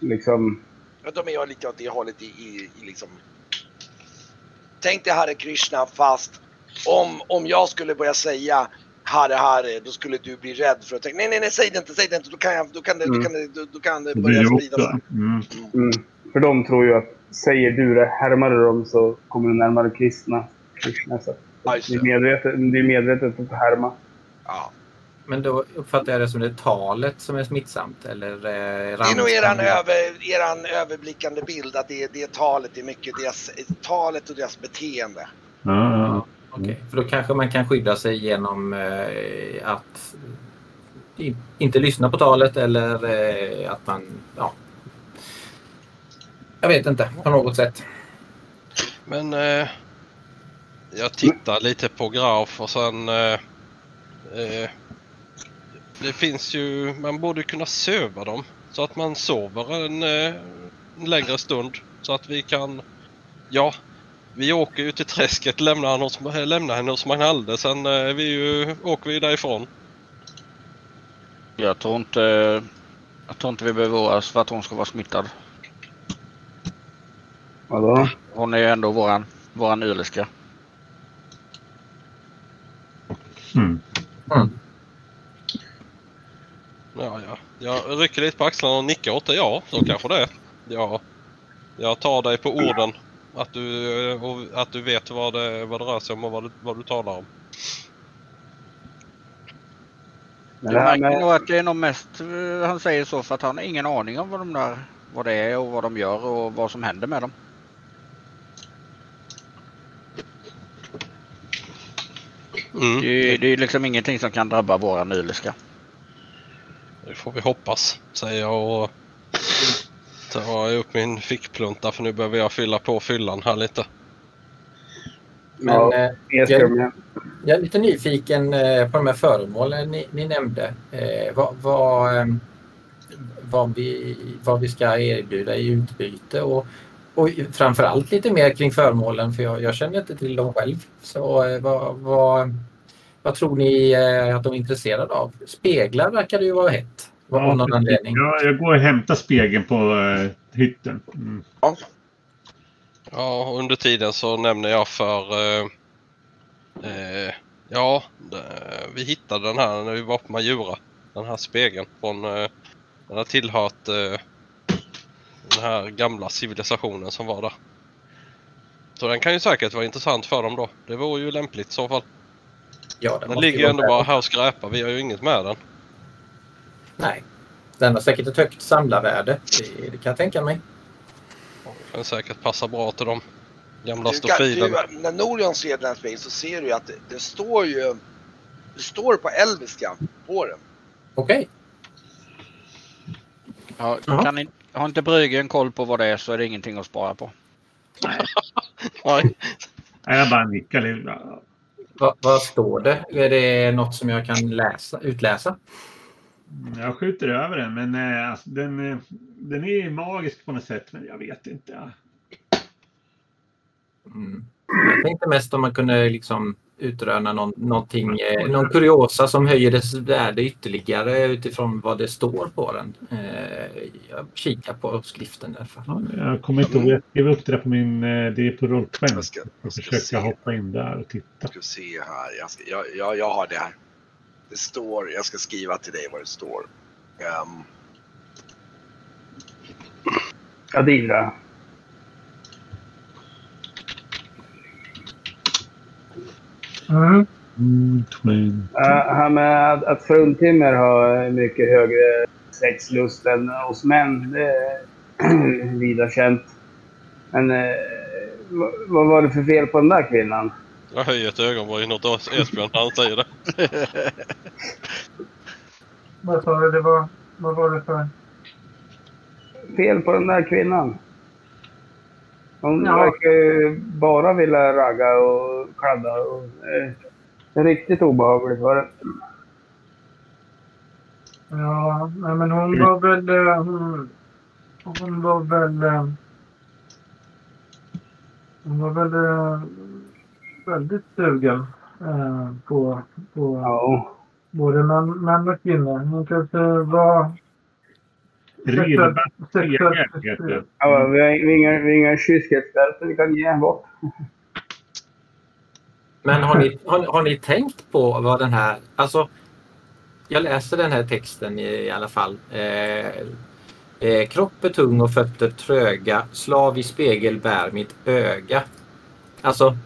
liksom... Ja, de är lite åt det hållet i, i, i liksom... Tänk dig Hare Krishna fast om, om jag skulle börja säga Hare Hare då skulle du bli rädd för att tänka nej nej nej säg det inte, säg det inte, då kan, jag, då kan, det, då Mm. kan, det, då, då kan det börja blir spridas. också. Mm. Mm, för de tror ju att säger du det, härmar du dem så kommer du närmare kristna. Krishna så. Det är medvetet, det är medvetet att härma. Ja. Men då uppfattar jag det som det är talet som är smittsamt eller eh, Det är nog eran, över, eran överblickande bild att det är, det är talet, det är mycket deras, talet och deras beteende. Ja, ja. Okej, för då kanske man kan skydda sig genom eh, att i, inte lyssna på talet eller eh, att man... Ja. Jag vet inte, på något sätt. Men eh, jag tittar lite på Graf och sen... Eh, eh, det finns ju... Man borde kunna söva dem så att man sover en, eh, en längre stund. Så att vi kan... Ja, vi åker ju till träsket, lämnar, han hos, lämnar henne hos Magnalde. Sen eh, vi ju, åker vi därifrån. Jag tror inte, jag tror inte vi behöver oroa oss för att hon ska vara smittad. Vadå? Hon är ju ändå våran, våran yrliska. Mm. Ja, ja. Jag rycker lite på axlarna och nickar åt det. Ja, så kanske det är. Ja, jag tar dig på orden. Att du, och att du vet vad det, vad det rör sig om och vad du, vad du talar om. Men Jag det här märker nog med, att det är nog mest eh, han säger så för att han har ingen aning om vad de där vad det är och vad de gör och vad som händer med dem. Mm. Det, det är liksom ingenting som kan drabba våra nyliska. Det får vi hoppas, säger jag och tar upp min fickplunta för nu behöver jag fylla på fyllan här lite. Men Ja, eh, Esbjörn, Jag är lite nyfiken eh, på de här föremålen ni, ni nämnde. Eh, vad, vad, eh, vad, vi, vad vi ska erbjuda i utbyte och, och framförallt lite mer kring föremålen för jag, jag känner inte till dem själv. Så eh, vad, vad, vad tror ni eh, att de är intresserade av? Speglar verkar det ju vara hett. Av Ja, någon anledning. Ja, jag går och hämtar spegeln på eh, hytten. Mm. Ja, och under tiden så nämner jag för... Eh, eh, ja, vi hittade den här när vi var på Majura. Den här spegeln från... Den har tillhört den här gamla civilisationen som var där. Så den kan ju säkert vara intressant för dem då. Det vore ju lämpligt i så fall. Ja, Den måste ligger ju ändå bara här och skräpar. Vi har ju inget med den. Nej. Den har säkert ett högt samlarvärde. Det, det kan jag tänka mig. Den säkert passa bra till de gamla stofilerna. när Norion ser den här spegeln så ser du att det, det står ju... Det står på elviska på den. Okej. Ja, Ja. kan ni, har inte Bryggen koll på vad det är så är det ingenting att spara på. Nej. Nej, Jag bara nickar lite. Va, vad står det? Är det något som jag kan läsa, utläsa? Jag skjuter över den, men eh, alltså, den, eh, den är magisk på något sätt. Men jag vet inte. Mm. Jag tänkte mest om man kunde liksom utröna någon, någonting, eh, någon kuriosa som höjer dess värde ytterligare utifrån vad det står på den. Eh, jag kikar på skriften. Ja, Jag kommer inte ihåg. Jag skrev upp det där på min... Det är på rollspel. Jag ska- Jag ska försöker se. hoppa in där och titta. Jag ska se här. Jag, ska, jag, jag, jag har det här. Det står, jag ska skriva till dig vad det står. Ehm, Adira. Mm. Mm, twin. Uh, här med att, att fruntimmer har mycket högre sexlust än hos män, det är vida känt. Men vad, vad var det för fel på den där kvinnan? Jag höjer ett ögonbryn åt Esbjörn när han säger det. Vad sa du? Det var, vad var det för... Fel på den där kvinnan? Hon Ja. verkar ju bara vilja ragga och kladda. Och, eh, riktigt obehagligt var det. Ja, nej, men hon var väl... eh, Hon, hon var väl... eh, Hon var väl eh, väldigt sugen eh, på, på Ja. både män, män och kvinnor. Hon kanske var... Det. Ja, vi har, inga, vi har inga kyskhetsbälten vi kan ge bort. Men har ni, har, har ni tänkt på vad den här... Alltså, jag läser den här texten i, i alla fall. Eh, eh, kropp är tung och fötter tröga. Slav i spegel bär mitt öga. Alltså,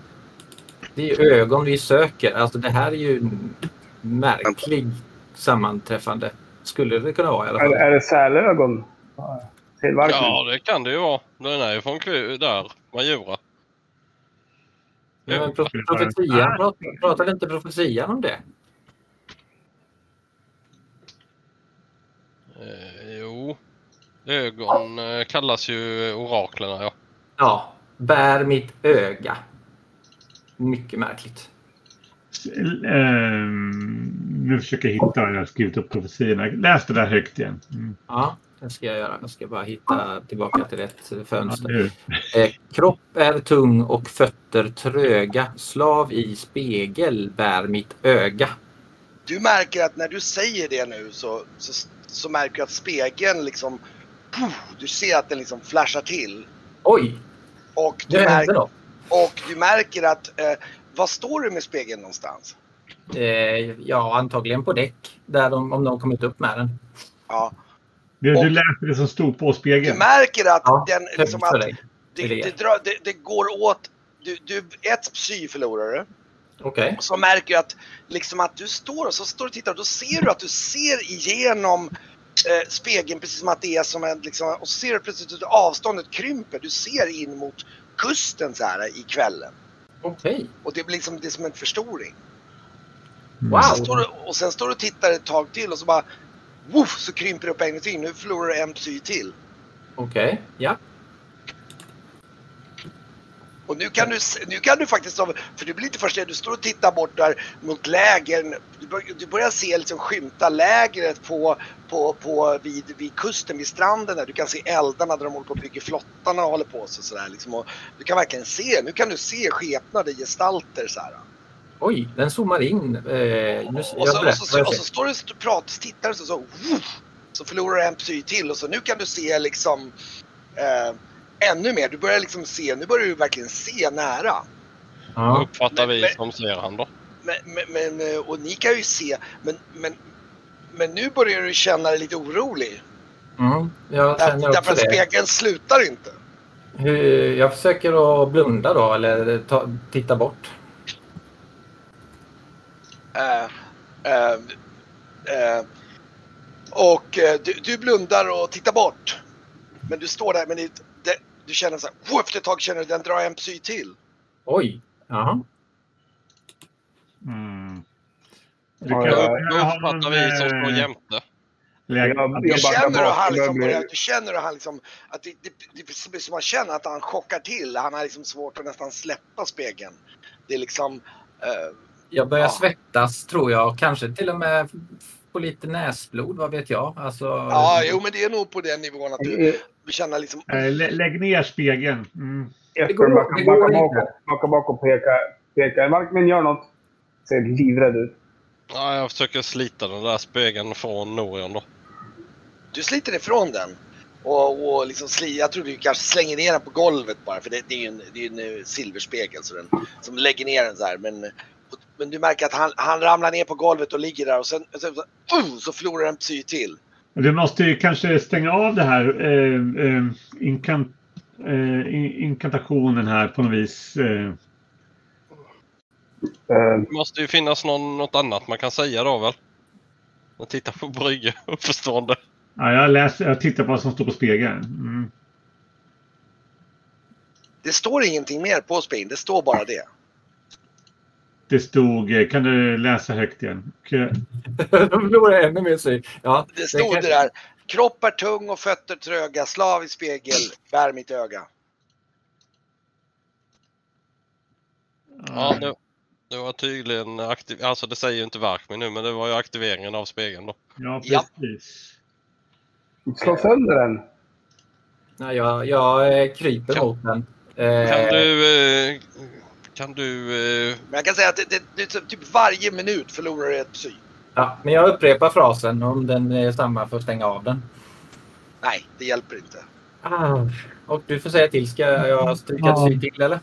det är ögon vi söker. Alltså det här är ju en märklig sammanträffande. Skulle det kunna vara i alla Är, fall. är det sälögon? Ja, det kan det ju vara. Den är ju från där, Majura. Men pro- profetian, prat- pratade inte profetian om det? Eh, jo. Ögon eh, kallas ju oraklerna, ja. Ja, bär mitt öga. Mycket märkligt. Ehm, nu försöker jag hitta vad jag har skrivit upp profetiorna. Läs det där högt igen. Mm. Ja, det ska jag göra. Jag ska bara hitta tillbaka till rätt Ja, fönster. nu. Eh, kropp är tung och fötter tröga. Slav i spegel bär mitt öga. du märker att när du säger det nu så, så, så märker du att spegeln liksom... Puh, du ser att den liksom flashar till. Oj, Och du, det märker, något. Och du märker att... Eh, vad står det med spegeln någonstans? Eh, ja, antagligen på däck. Där de, om de kommit upp med den. Ja, Du, Och- du läste det som stod på du spegeln. märker att Ja, den liksom att det, det. det, drar, det, det går åt... Du, du, ett psy förlorar du. Okej. Och så märker du att, liksom att du står och så står du och tittar och då ser du att du ser igenom eh, spegeln precis som att det är som en liksom, och så ser du plötsligt att avståndet krymper. Du ser in mot kusten så här i kvällen. Okej. Och det blir liksom, det är som en förstoring. Wow. Sen står du, och sen står du och tittar ett tag till och så bara woof, så krymper det upp en gång till. Nu förlorar du en psy till. Okej. Ja. Och nu kan, du, nu kan du faktiskt, för du blir inte först du står och tittar bort där mot lägren. Du, bör, du börjar se liksom skymta lägret på, på, på vid, vid kusten, vid stranden där. Du kan se eldarna där de håller på att bygga flottarna och håller på så sådär liksom. Och du kan verkligen se, nu kan du se skepnader, gestalter så här. Oj, den zoomar in. Eh, nu, Och så, och så, och så står du och pratar, tittar och så, så, så förlorar du en psy till och så nu kan du se liksom eh, ännu mer. Du börjar liksom se, nu börjar du verkligen se nära. Ja. Uppfattar Men- vi men- som ser han då. Men, men, men, och ni kan ju se, men, men, men nu börjar du känna dig lite orolig. Mm, jag Där, känner också därför att spegeln slutar inte. Jag försöker att blunda då eller ta, titta bort. Eh, eh, eh, och du, du blundar och tittar bort. Men du står där, men det, det, du känner så här, efter ett tag känner du den drar en psy till. Oj. Jaha. Mm. Då uppfattar vi som står eh, jämte. Du känner bak, han liksom blir- du känner han liksom, att det, det, det, det som man känner att han chockar till. Han har liksom svårt att nästan släppa spegeln. Det är liksom, eh, Jag börjar Ja. svettas tror jag. Kanske till och med få lite näsblod, vad vet jag. Alltså, ja, jo men det är nog på den nivån att du, Känner liksom, Eh, lä- Lägg ner spegeln. Mm. Jesper backa bak, inte. backa bak och peka. peka. Markmin gör något. Ser livrädd ut. Ja, jag försöker slita den där spegeln från Norion då. du sliter ifrån den. Och, och liksom sli, jag tror du kanske slänger ner den på golvet bara för det, det är ju en, det är en eh, silverspegel så den, som lägger ner den så här. Men, och, men du märker att han, han ramlar ner på golvet och ligger där och sen, och sen så, uh, så förlorar en psy till. Du måste ju kanske stänga av det här eh, eh, inkant, eh, in- inkantationen här på något vis. Eh, Eh, Det måste ju finnas någon, något annat man kan säga då väl? Jag tittar på Brygge, uppförstående. ja, jag, läser, jag tittar på vad som står på spegeln. Mm. Det står ingenting mer på spegeln, det står bara det. Det stod, eh, kan du läsa högt igen? De förlorar ännu mer syn. Ja, Det stod det där. Kropp är tung och fötter tröga, slav i spegel, bär mitt öga. Ja, det, det var tydligen aktiv... Alltså det säger ju inte Verkmin nu men det var ju aktiveringen av spegeln då. ja, Ja. precis. slå sönder den. Nej, jag, jag eh, kryper Kan- mot den. Kan Eh, du... eh, Kan du... eh, Men jag kan säga att det, det, det, är typ varje minut förlorar du ett psy. ja, men jag upprepar frasen om den är samma för att stänga av den. Nej, det hjälper inte. Ah, och du får säga till. Ska jag stryka ett Ja. sy till eller?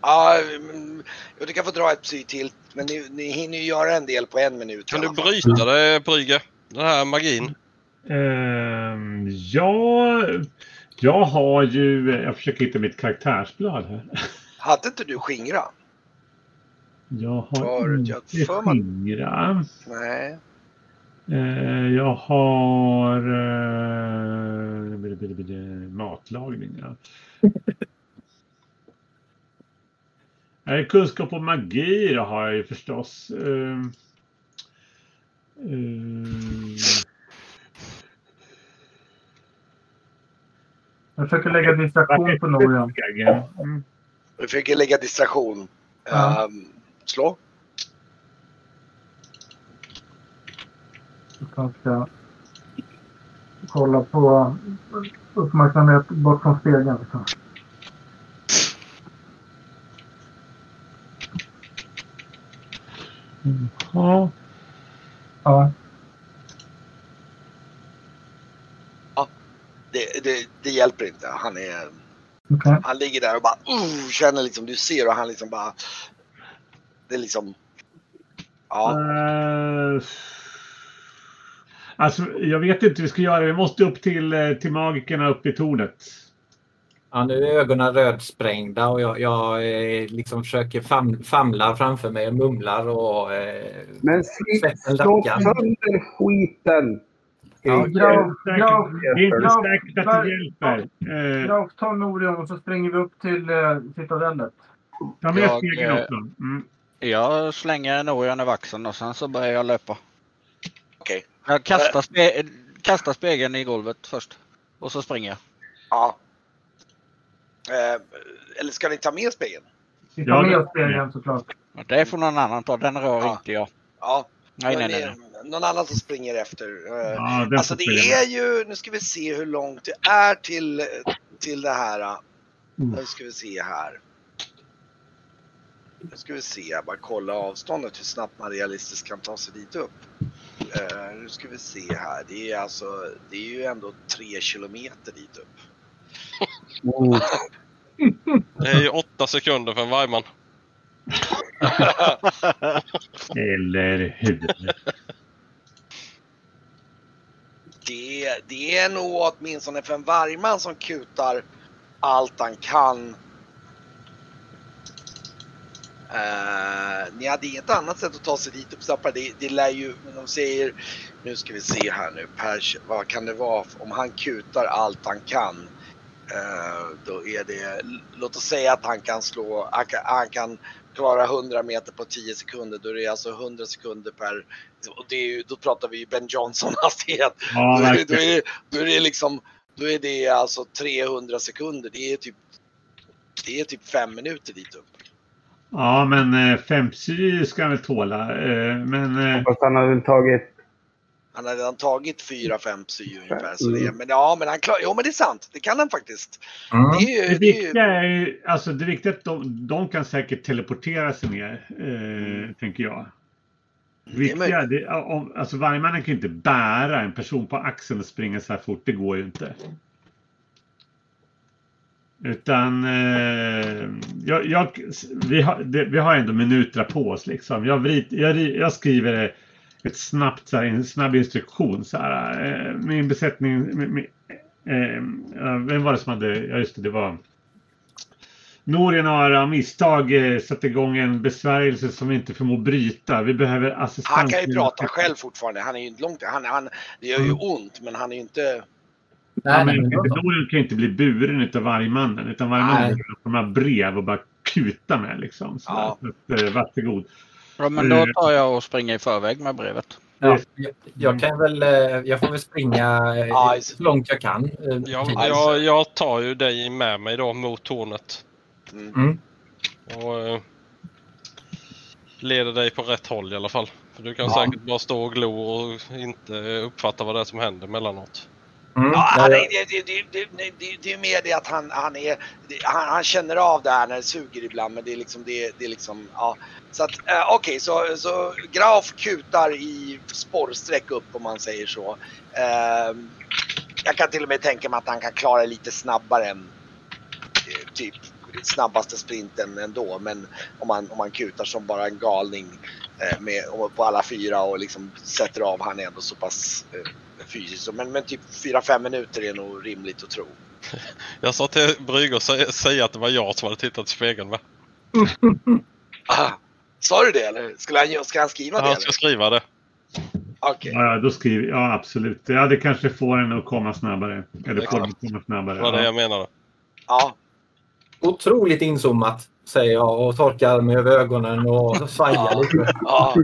Ja, men, jo, du kan få dra ett psy till. Men ni, ni hinner ju göra en del på en minut. Kan du bryta det Brygge? Den här magin? Ehm, ja, jag har ju... Jag försöker hitta mitt karaktärsblad här. Hade inte du skingra? Jag har Har jag inte för mig- skingra. Nej. Eh, jag har eh, matlagning. Ja. Eh, kunskap om magi då har jag ju förstås. Eh, eh, Jag försöker lägga distraktion på vägen. Mm. Du försöker lägga distraktion. Ja. Ehm, slå. Jag ska kolla på uppmärksamhet bort från spegeln. Liksom. Ja. Ja. Det, det, det hjälper inte. Han är... Okej. Han ligger där och bara uh, känner liksom, du ser och han liksom bara... Det är liksom... Ja, Eh, alltså, jag vet inte hur vi ska göra. Vi måste upp till, eh, till magikerna uppe i tornet. Ja, nu är ögonen rödsprängda och jag, jag eh, liksom försöker fam, famla framför mig och mumlar och... Eh, Men slå sönder skiten. Ja, Graf, graf, Det är inte säkert att det hjälper. Eh, ta Norian och så springer vi upp till eh, citadellet. Ta med Jag, spegeln eh, också. Mm. Jag slänger Norian i vaxeln och sen så börjar jag löpa. okej. Jag kastar, spe- kastar spegeln i golvet först. Och så springer jag. Ja. Eh, eller ska ni ta med spegeln? Vi tar med spegeln såklart. Det får någon annan ta. Den rör Ja. inte jag. Ja. Nej, nej, nej. Någon annan som springer efter. Eh, Ja, Alltså det är ju, nu ska vi se hur långt det är till, till det här. Mm. Nu ska vi se här. Nu ska vi se, jag bara kolla avståndet hur snabbt man realistiskt kan ta sig dit upp. Eh, nu ska vi se här, det är alltså, det är ju ändå tre kilometer dit upp. Oh, Det är ju åtta sekunder för en vargman. Eller hur? Det, det är nog åtminstone för en vargman som kutar allt han kan. Uh, ni hade inget annat sätt att ta sig dit upp. Det, det lär ju, de säger, nu ska vi se här nu, Pers, vad kan det vara om han kutar allt han kan. Uh, då är det, låt oss säga att han kan slå, han kan, han kan klara 100 meter på 10 sekunder. Då är det alltså 100 sekunder per, och det är ju, då pratar vi ju Ben Johnson hastighet. Ja, Då är, det, då, är, det- då är det liksom, då är det alltså 300 sekunder. Det är typ, det är typ fem minuter dit upp. Ja, men eh, fem psy ska han väl tåla. Eh, Men eh, fast han har väl tagit... Han har redan tagit fyra, fem psy ungefär. Så det, men ja, men han klarar, jo men det är sant. Det kan han faktiskt. Mm. Det är det ju, det är ju, viktiga är ju, alltså det viktiga är att de, de kan säkert teleportera sig ner, eh, tänker jag. Viktiga, det, om, alltså vargmannen kan ju inte bära en person på axeln och springa så här fort. Det går ju inte. Utan eh, jag, jag, vi, har, det, vi har ändå minuter på oss. Liksom. Jag, vrid, jag, jag skriver ett snabbt, så här, en snabb instruktion. Så här, eh, min besättning... Min, min, eh, ja, vem var det som hade... Ja, just det, det var... Norien har av misstag eh, satt igång en besvärjelse som vi inte förmår bryta. Vi behöver assistans. han kan ju prata själv fortfarande. Han är ju inte långt, han, han, det gör ju ont men han är ju inte... Ja, Nej, men nej, men Norien kan ju inte bli buren utav vargmannen. Utan vargmannen behöver de här brev och bara kuta med liksom. Så, Ja. så att, eh, varsågod. Ja, men då tar jag och springer i förväg med brevet. Ja, jag, jag kan väl, eh, jag får väl springa eh, Ja, så långt jag kan. eh, Jag, tid. jag, jag tar ju dig med mig då mot tornet. Mm. Mm. Och eh, leder dig på rätt håll i alla fall. För du kan Ja. säkert bara stå och glo och inte uppfatta vad det är som händer mellanåt. Mm. Ja, han är, det, det, det, det, det, det är mer det att han, han, är, det, han, han känner av det här när det suger ibland men det är liksom, det, det är liksom, ja. Så att, eh, okej, så, så Graf kutar i spårsträck upp om man säger så. Eh, jag kan till och med tänka mig att han kan klara lite snabbare än eh, typ snabbaste sprinten ändå. Men om man, om man kutar som bara en galning eh, med, på alla fyra och liksom sätter av, han är ändå så pass eh, fysiskt. Men, men typ 4-5 minuter är nog rimligt att tro. Jag sa till Brygger att säga, att det var jag som hade tittat i spegeln med. Ah, sa du det eller? Skulle han, ska han skriva det? Han eller? ska skriva det. Okej. Ja, då skriver Ja, absolut. Ja, det kanske får en att komma snabbare. Eller Det får den att komma snabbare. Det var det Ja. jag menade. Ja. Otroligt inzoomat säger jag och torkar mig över ögonen och svajar lite. Ja.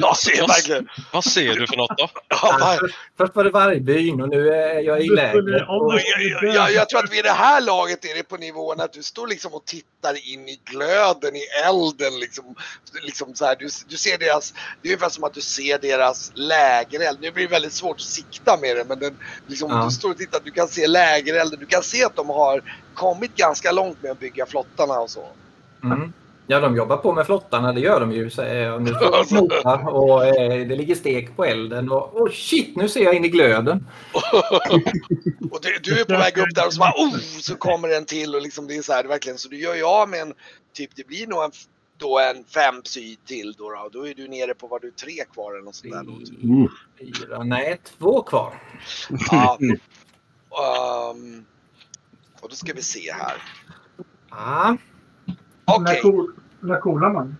ja, ser verkligen. Vad ser du för något då? Ja, Först, först var det vargbyn och nu är jag i lägret. jag, jag, jag tror att vid det här laget är det på nivån att du står liksom och tittar in i glöden, i elden. Liksom, liksom så här, du, du ser deras, det är ungefär som att du ser deras lägereld. Nu blir det väldigt svårt att sikta med det men den, liksom, Ja. du står och tittar, du kan se lägerelden. Du kan se att de har kommit ganska långt med att bygga flottarna och så. mm. Ja, de jobbar på med flottarna, det gör de ju. säger jag. Nu står de och knotar och eh, det ligger stek på elden. Och oh shit, nu ser jag in i glöden. Och du, du är på väg upp där och så bara oh, så kommer en till och liksom det är så här verkligen så du gör ju av med en typ det blir nog en, då en fem psy till då, då då är du nere på vad du tre kvar eller något sånt där då. typ. Uh, Fyra, nej, två kvar. Ja. Ehm, och då ska vi se här. Ja, Okej, cool, när coolar man?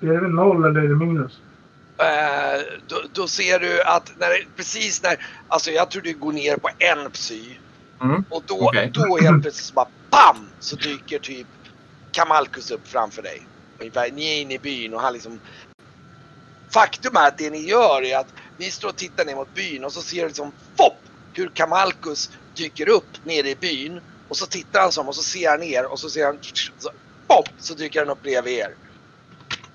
Är det noll eller är det minus? eh, då, då ser du att när, precis när, alltså jag tror du går ner på en psy Mm. och då, Okej. då helt plötsligt så bara BAM! Så dyker typ Kamalkus upp framför dig. Ungefär, ni är inne i byn och han liksom Faktum är att det ni gör är att ni står och tittar ner mot byn och så ser du liksom FOP! Hur Kamalkus dyker upp nere i byn och så tittar han som och så ser han er och så ser han så, pop, så dyker han upp bredvid er.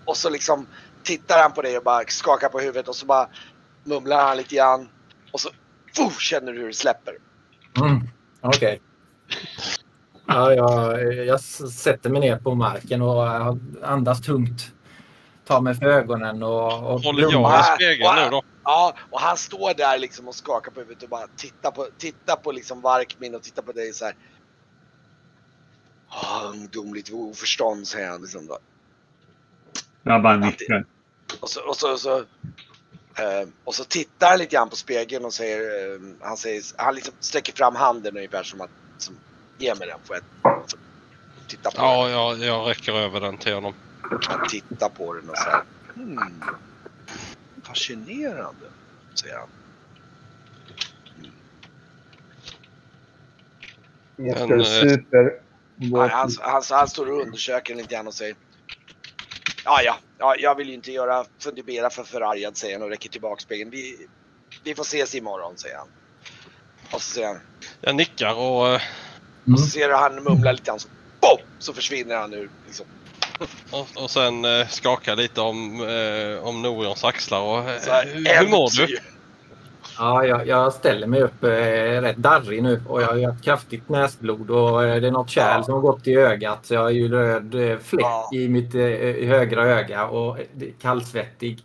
Och så liksom tittar han på dig och bara skakar på huvudet och så bara mumlar han lite grann och så fuh, känner du hur det släpper. Mm. Okej. Ja, jag, jag sätter mig ner på marken och andas tungt. Tar mig för ögonen och, och Håller jag i spegeln nu då? Ja, och han står där liksom och skakar på huvudet och bara tittar på, tittar på liksom Varkmin och tittar på dig så här. Ah, ungdomligt oförstånd säger han liksom då. Jag bara nickar. Och så, och så, och så, eh, och så tittar han lite grann på spegeln och säger, eh, han säger, han liksom sträcker fram handen ungefär som att, som, ge mig den får jag så, titta på Ja, den. jag, jag räcker över den till honom. Han tittar på den och säger, hmm, fascinerande, säger han. Men, eh, super. Han, han, han, han står och undersöker lite grann och säger Ja, ja, ja, jag vill ju inte göra fundera för förargad säger han och räcker tillbaka spegeln. Vi, vi får ses imorgon säger han. Och så säger han, Jag nickar och eh, och så ser du han mumla lite grann så, BOM! Så försvinner han ur liksom. Och, och sen eh, skaka lite om, eh, om Norions axlar. Och, eh, här, hur, hur mår du? Ja, jag, jag ställer mig upp eh, rätt darrig nu och jag har ju haft kraftigt näsblod och eh, det är något kärl Ja. som har gått i ögat. Så jag har ju röd eh, fläck Ja. i mitt eh, i högra öga och eh, det kallsvettig.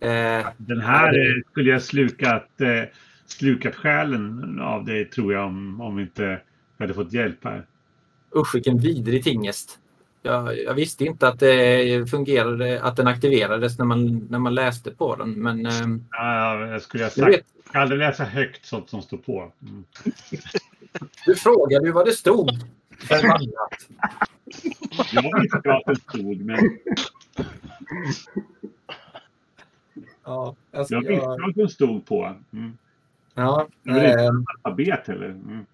Eh, Den här eh, skulle jag slukat, eh, slukat själen av dig tror jag om, om vi inte hade fått hjälp här. usch vilken vidrig tingest. Jag, jag visste inte att det fungerade, att den aktiverades när man, när man läste på den. Men eh, Ja, jag skulle ha sagt, vet, jag kan aldrig läsa högt sånt som står på. Mm. du frågade ju vad det stod. Förbannat. Jag visste att det stod, men Ja, jag, jag visste jag, att det stod på. Mm. ja, Det är väl eh, inte alfabet heller. Mm.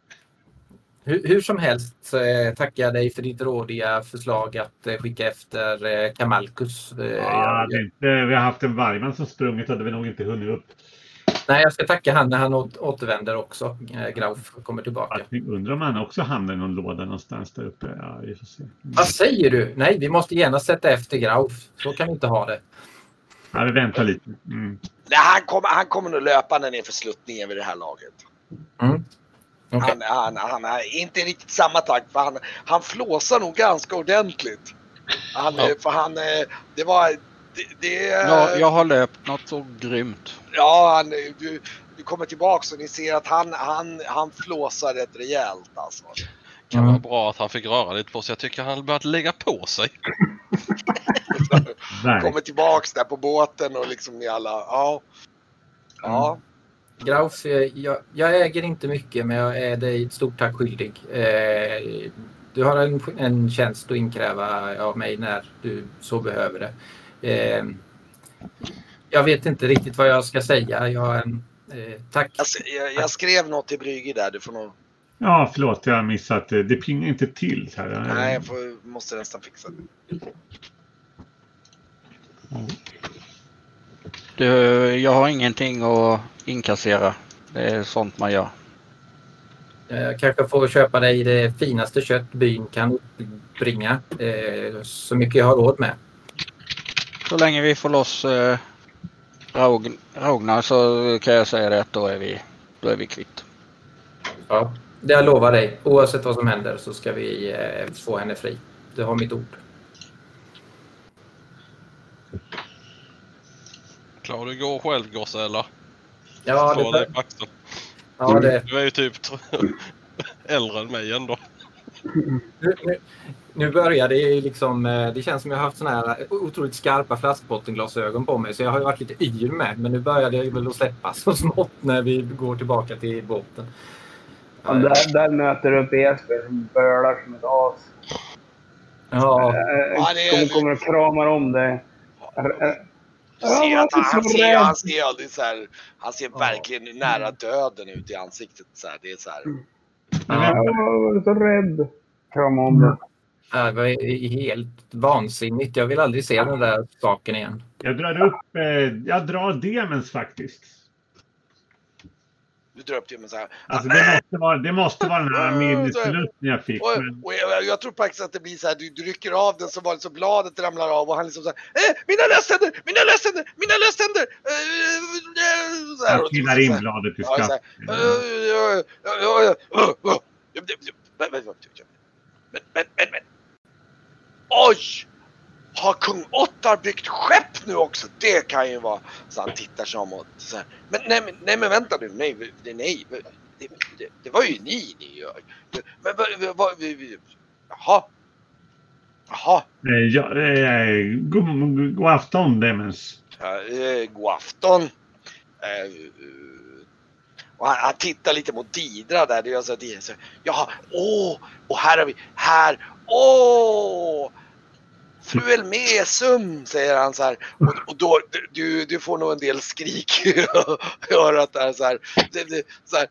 Hur, hur som helst så eh, tackar jag dig för ditt rådiga förslag att eh, skicka efter eh, Kamalkus. Eh, Ja, det är inte, vi har haft en vargman som sprungit hade vi nog inte hunnit upp. nej, jag ska tacka han när han åt, återvänder också. Eh, Grauf kommer tillbaka. Jag undrar om han också hamnar i någon låda någonstans där uppe. Ja, vi får se. Vad säger du? Nej, vi måste gärna sätta efter Grauf. Så kan vi inte ha det. Ja, vi väntar lite. Mm. Nej, han kommer, han kommer nog löpande ner för sluttningen vid det här laget. Mm. Okej. Han, han, han är inte riktigt samma takt för han, han flåsar nog ganska ordentligt. Han, Ja. För han, eh, det var, det, det Ja, jag har löpt något så grymt. Ja, han, du, du kommer tillbaks och ni ser att han, han, han flåsar rätt rejält alltså. kan Mm. vara bra att han fick röra lite på sig. Jag tycker han har börjat lägga på sig. Kommer tillbaks där på båten och liksom ni alla, ja. Ja, Grauf, eh, jag, jag äger inte mycket men jag är dig ett stort tack skyldig. Eh, du har en, en tjänst att inkräva av mig när du så behöver det. Eh, jag vet inte riktigt vad jag ska säga. Jag, eh, tack. jag, jag, jag skrev något till Brygge där, du får nog, Ja, förlåt, jag har missat det. Det plingar inte till. Här. nej jag får, måste nästan fixa det. Du, jag har ingenting att inkassera. Det är sånt man gör. Jag kanske får köpa dig det finaste kött byn kan uppbringa. Eh, så mycket jag har råd med. Så länge vi får loss eh, Raug, så kan jag säga det att då är vi, då är vi kvitt. Ja, det jag lovar dig. Oavsett vad som händer så ska vi eh, få henne fri. Du har mitt ord. Klarar du gå själv gosse eller? Ja, det, dig på axeln. ja, det, Du är ju typ äldre än mig ändå. nu, nu, nu börjar det ju liksom... eh, Det känns som jag har haft såna här otroligt skarpa flaskbottenglasögon på mig så jag har ju varit lite yr med. Men nu börjar det väl att släppa så smått när vi går tillbaka till båten. Ja, där, där möter du upp Jesper som bölar som ett as. Ja, kommer, kommer och kramar om dig. Du ser att han, han ser, han ser, så här, han ser verkligen nära döden ut i ansiktet. Så här. Det är så här. Men Jag var så rädd. Krama om dig. det var helt vansinnigt. Jag vill aldrig se den där saken igen. jag drar upp, eh, jag drar demens faktiskt. Du drar upp till mig så här. Alltså det måste vara, det måste vara den här minnesförlusten jag fick. Och, och jag, jag tror faktiskt att det blir så här, du, du rycker av den så var så bladet ramlar av och han liksom så här, eh, mina löständer, mina löständer, mina löständer! Eh, trillar så in bladet i Ja, så här, skatt. eh, men, men, men, men. Oj! Har kung Ottar byggt skepp nu också? Det kan ju vara... Så han tittar sig om och så här. Men nej, men, nej, men vänta nu. Nej, det- nej. Det, det, det var ju ni ni gör. Men vad... vad- Jaha. Jaha. Eh, Ja, eh, god, god afton Demens. Ja, eh, god afton. Eh, eh, och han, han tittar lite mot Didra där. Det är alltså Didra så, Jaha, åh, och här har vi, här, åh! Fru Elmesum, säger han så här. Och, och då, du, du får nog en del skrik i örat där så här. Det, det, så här.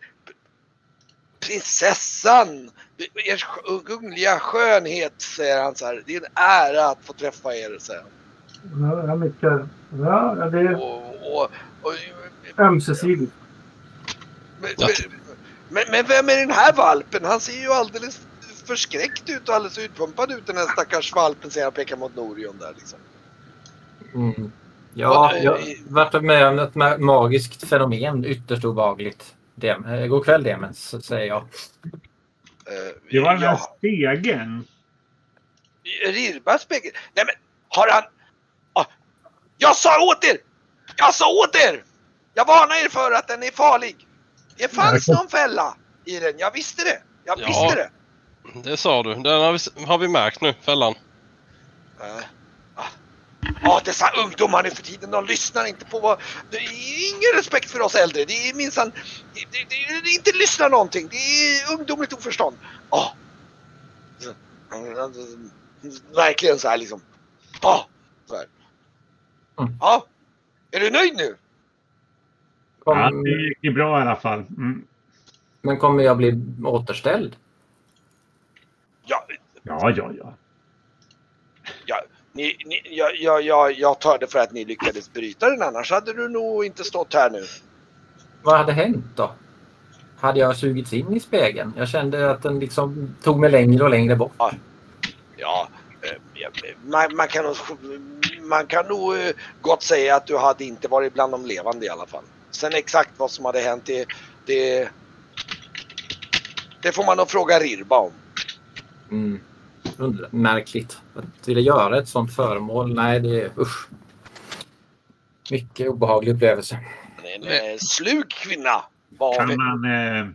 Prinsessan! Er kungliga skönhet, säger han så här. Det är en ära att få träffa er, säger han. Ja, nickar. Ja, det är Och, och, och, ömsesidigt. men, men, men, men vem är den här valpen? Han ser ju alldeles förskräckt ut och alldeles utpumpad ut den här stackars valpen säger han pekar mot Norion där liksom. Mm. Ja, jag har varit med om ett ma- magiskt fenomen. Ytterst obehagligt. Dem, eh, god kväll Demens, säger jag. Eh, Det var den här ja, spegeln. Rirba spegel. Nej men har han... Ah, jag sa åt er! Jag sa åt er! Jag varnar er för att den är farlig. Det fanns Ja, någon fälla i den. Jag visste det. Jag Ja. visste det. Det sa du. Den har vi, har vi märkt nu, fällan. Eh, ah. Ja, dessa ungdomar nu för tiden, de lyssnar inte på vad... Det är ingen respekt för oss äldre. Det är minsann... Det, det, det, det är inte lyssna någonting. Det är ungdomligt oförstånd. Ja. Så, Verkligen så här liksom. Ja. Så här. Mm. Ja. Är du nöjd nu? Kom, Ja, det gick ju bra i alla fall. Mm. Men kommer jag bli återställd? Ja, Ja, ja, ja. ni, ni, jag, jag, jag, jag tar det för att ni lyckades bryta den. Annars hade du nog inte stått här nu. Vad hade hänt då? Hade jag sugits in i spegeln? Jag kände att den liksom tog mig längre och längre bort. Ja, eh, ja, man, man, kan nog, man kan nog eh, gott säga att du hade inte varit bland de levande i alla fall. Sen exakt vad som hade hänt, det, det, det får man nog fråga Rirba om. Mm. Märkligt. Att vilja göra ett sånt föremål, nej det är usch. Mycket obehaglig upplevelse. En eh, slug kvinna var. Kan man, eh, En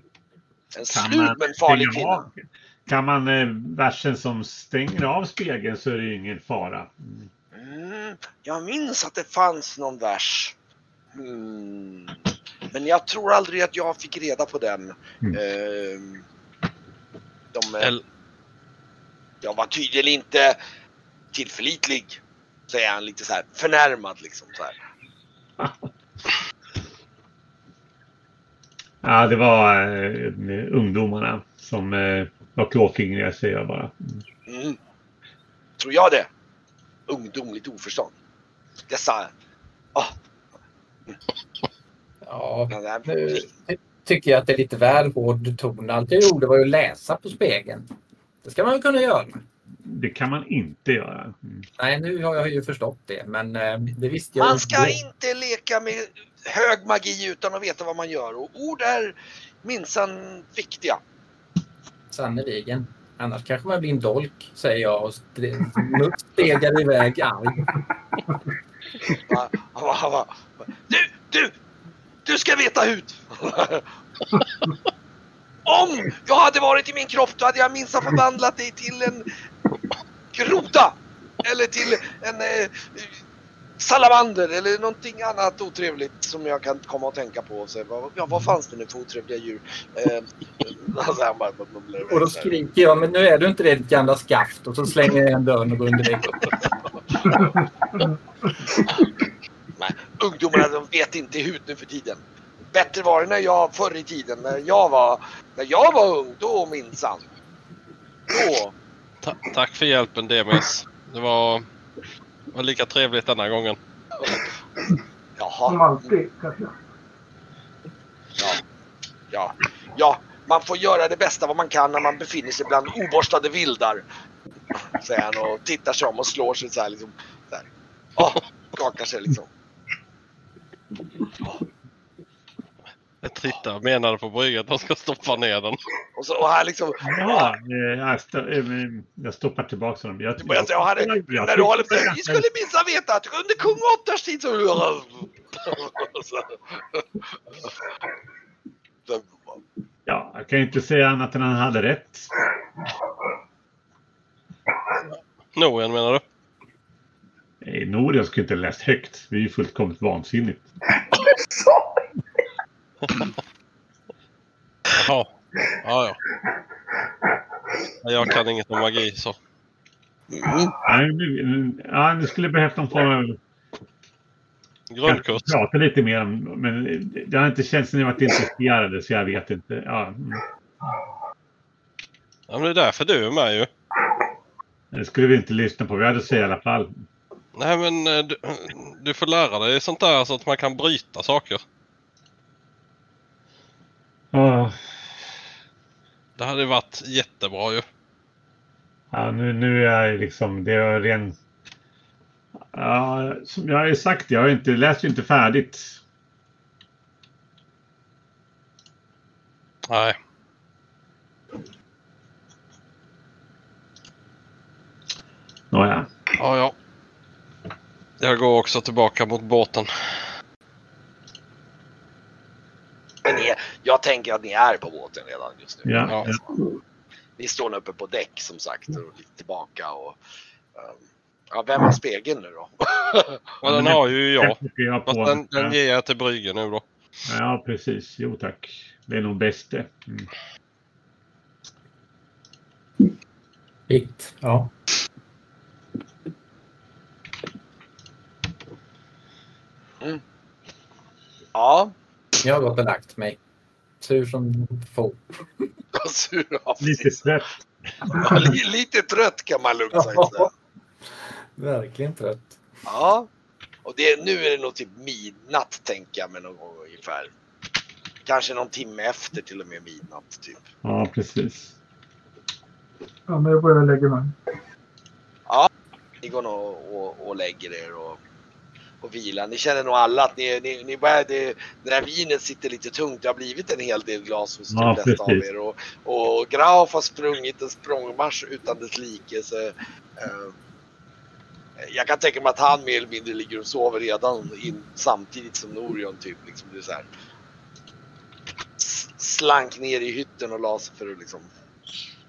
kan slug man men farlig kvinna. av? Kan man eh, versen som stänger av spegeln så är det ju ingen fara. Mm. Mm, jag minns att det fanns någon vers. Mm. Men jag tror aldrig att jag fick reda på den. Mm. Ehm, de, eh, El- jag var tydligen inte tillförlitlig. Säger han lite så här förnärmad liksom. Så här. Ja, det var eh, ungdomarna som eh, var klåfingriga säger jag bara. Mm. Mm. Tror jag det? Ungdomligt oförstånd. Dessa... Ah, Ja, nu ty- tycker jag att det är lite väl hård ton. Allt jag gjorde var ju att läsa på spegeln. Det ska man väl kunna göra. Det kan man inte göra. Mm. Nej, nu har jag ju förstått det, men eh, det visste jag Man ska då. inte leka med hög magi utan att veta vad man gör. Och ord är minsann viktiga. Sannerligen. Annars kanske man blir en dolk, säger jag och st- stegar iväg arg. Du, du! Du ska veta hut! Om jag hade varit i min kropp då hade jag minsann förvandlat dig till en groda! Eller till en eh, salamander eller någonting annat otrevligt som jag kan komma att tänka på. Så, vad, ja, vad fanns det nu för otrevliga djur? Eh, alltså, bara Och då skriker jag, men nu är du inte det ditt gamla skaft. Och så slänger jag igen dörren och går under ungdomarna de vet inte hut nu för tiden. Bättre var det när jag förr i tiden, när jag var, när jag var ung, då minsann. Då. Ta- tack för hjälpen Demis. Det var, var lika trevligt denna gången. Som Jaha. alltid kanske. Ja. ja, ja, man får göra det bästa vad man kan när man befinner sig bland oborstade vildar. Säger han och tittar sig om och slår sig så här liksom. Så här. Åh, skakar sig liksom. Jag tittar menade på bryggan att de ska stoppa ner den. Och, så, och han liksom, Ja, jag, sto- jag stoppar tillbaka honom. Jag, är, jag- när du håller på, ni skulle minsann veta att under kung Ottars tid så... så, så Ja, jag kan inte säga annat än att han hade rätt. Norien menar du? Nej, Norion skulle inte läst högt. Det är ju fullkomligt vansinnigt. Ja. Ja, ja. Jag kan inget om magi så. Nu, ja, ni skulle behövt någon form av... Grundkurs. Prata lite mer om... Men det har inte känts som ni varit intresserade så jag vet inte. Ja, mm. Ja, men det är därför du är med ju. det skulle vi inte lyssna på. Vi hade sagt i alla fall. Nej men eh, du, du får lära dig sånt där så att man kan bryta saker. Ja, Det hade varit jättebra ju. Ja, nu, nu är jag liksom, det är ren... Ja, som jag har sagt, jag har inte, läst ju inte färdigt. Nej. Nåja. Ja, ja. Jag går också tillbaka mot båten. Men jag tänker att ni är på båten redan just nu. Ja, Ja. ja. Ni står nu uppe på däck som sagt och lite tillbaka. Och, um, ja, vem har spegeln nu då? Och den har ju jag. Jag Fast den, den ger jag till Brygge nu då. Ja, precis. Jo tack. Det är nog bäst det. Mm. Hit. Ja. ja, Jag har gått och lagt mig. Tur som få. sur, ja, Lite trött. Ja, li- lite trött kan man lugnt säga. Verkligen trött. Ja, och det, nu är det nog typ midnatt tänker jag med någon gång ungefär. Kanske någon timme efter till och med midnatt typ. Ja, precis. Ja, men jag börjar lägga mig. Ni går nog och, och lägger er och, och vilar. Ni känner nog alla att ni, ni, ni börjar, det, det där vinet sitter lite tungt. Det har blivit en hel del glas hos Ja, de flesta av er. Och, och Grauf har sprungit en språngmarsch utan dess like. Så, eh, jag kan tänka mig att han mer eller mindre ligger och sover redan in, samtidigt som Norion typ. Liksom, det är så här, slank ner i hytten och la sig för att liksom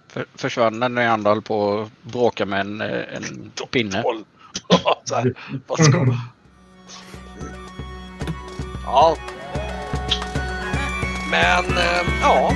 För, försvann när jag andra höll på att bråka med en, eh, en pinne. Håll. så här, vad ska Ja. Men eh, ja,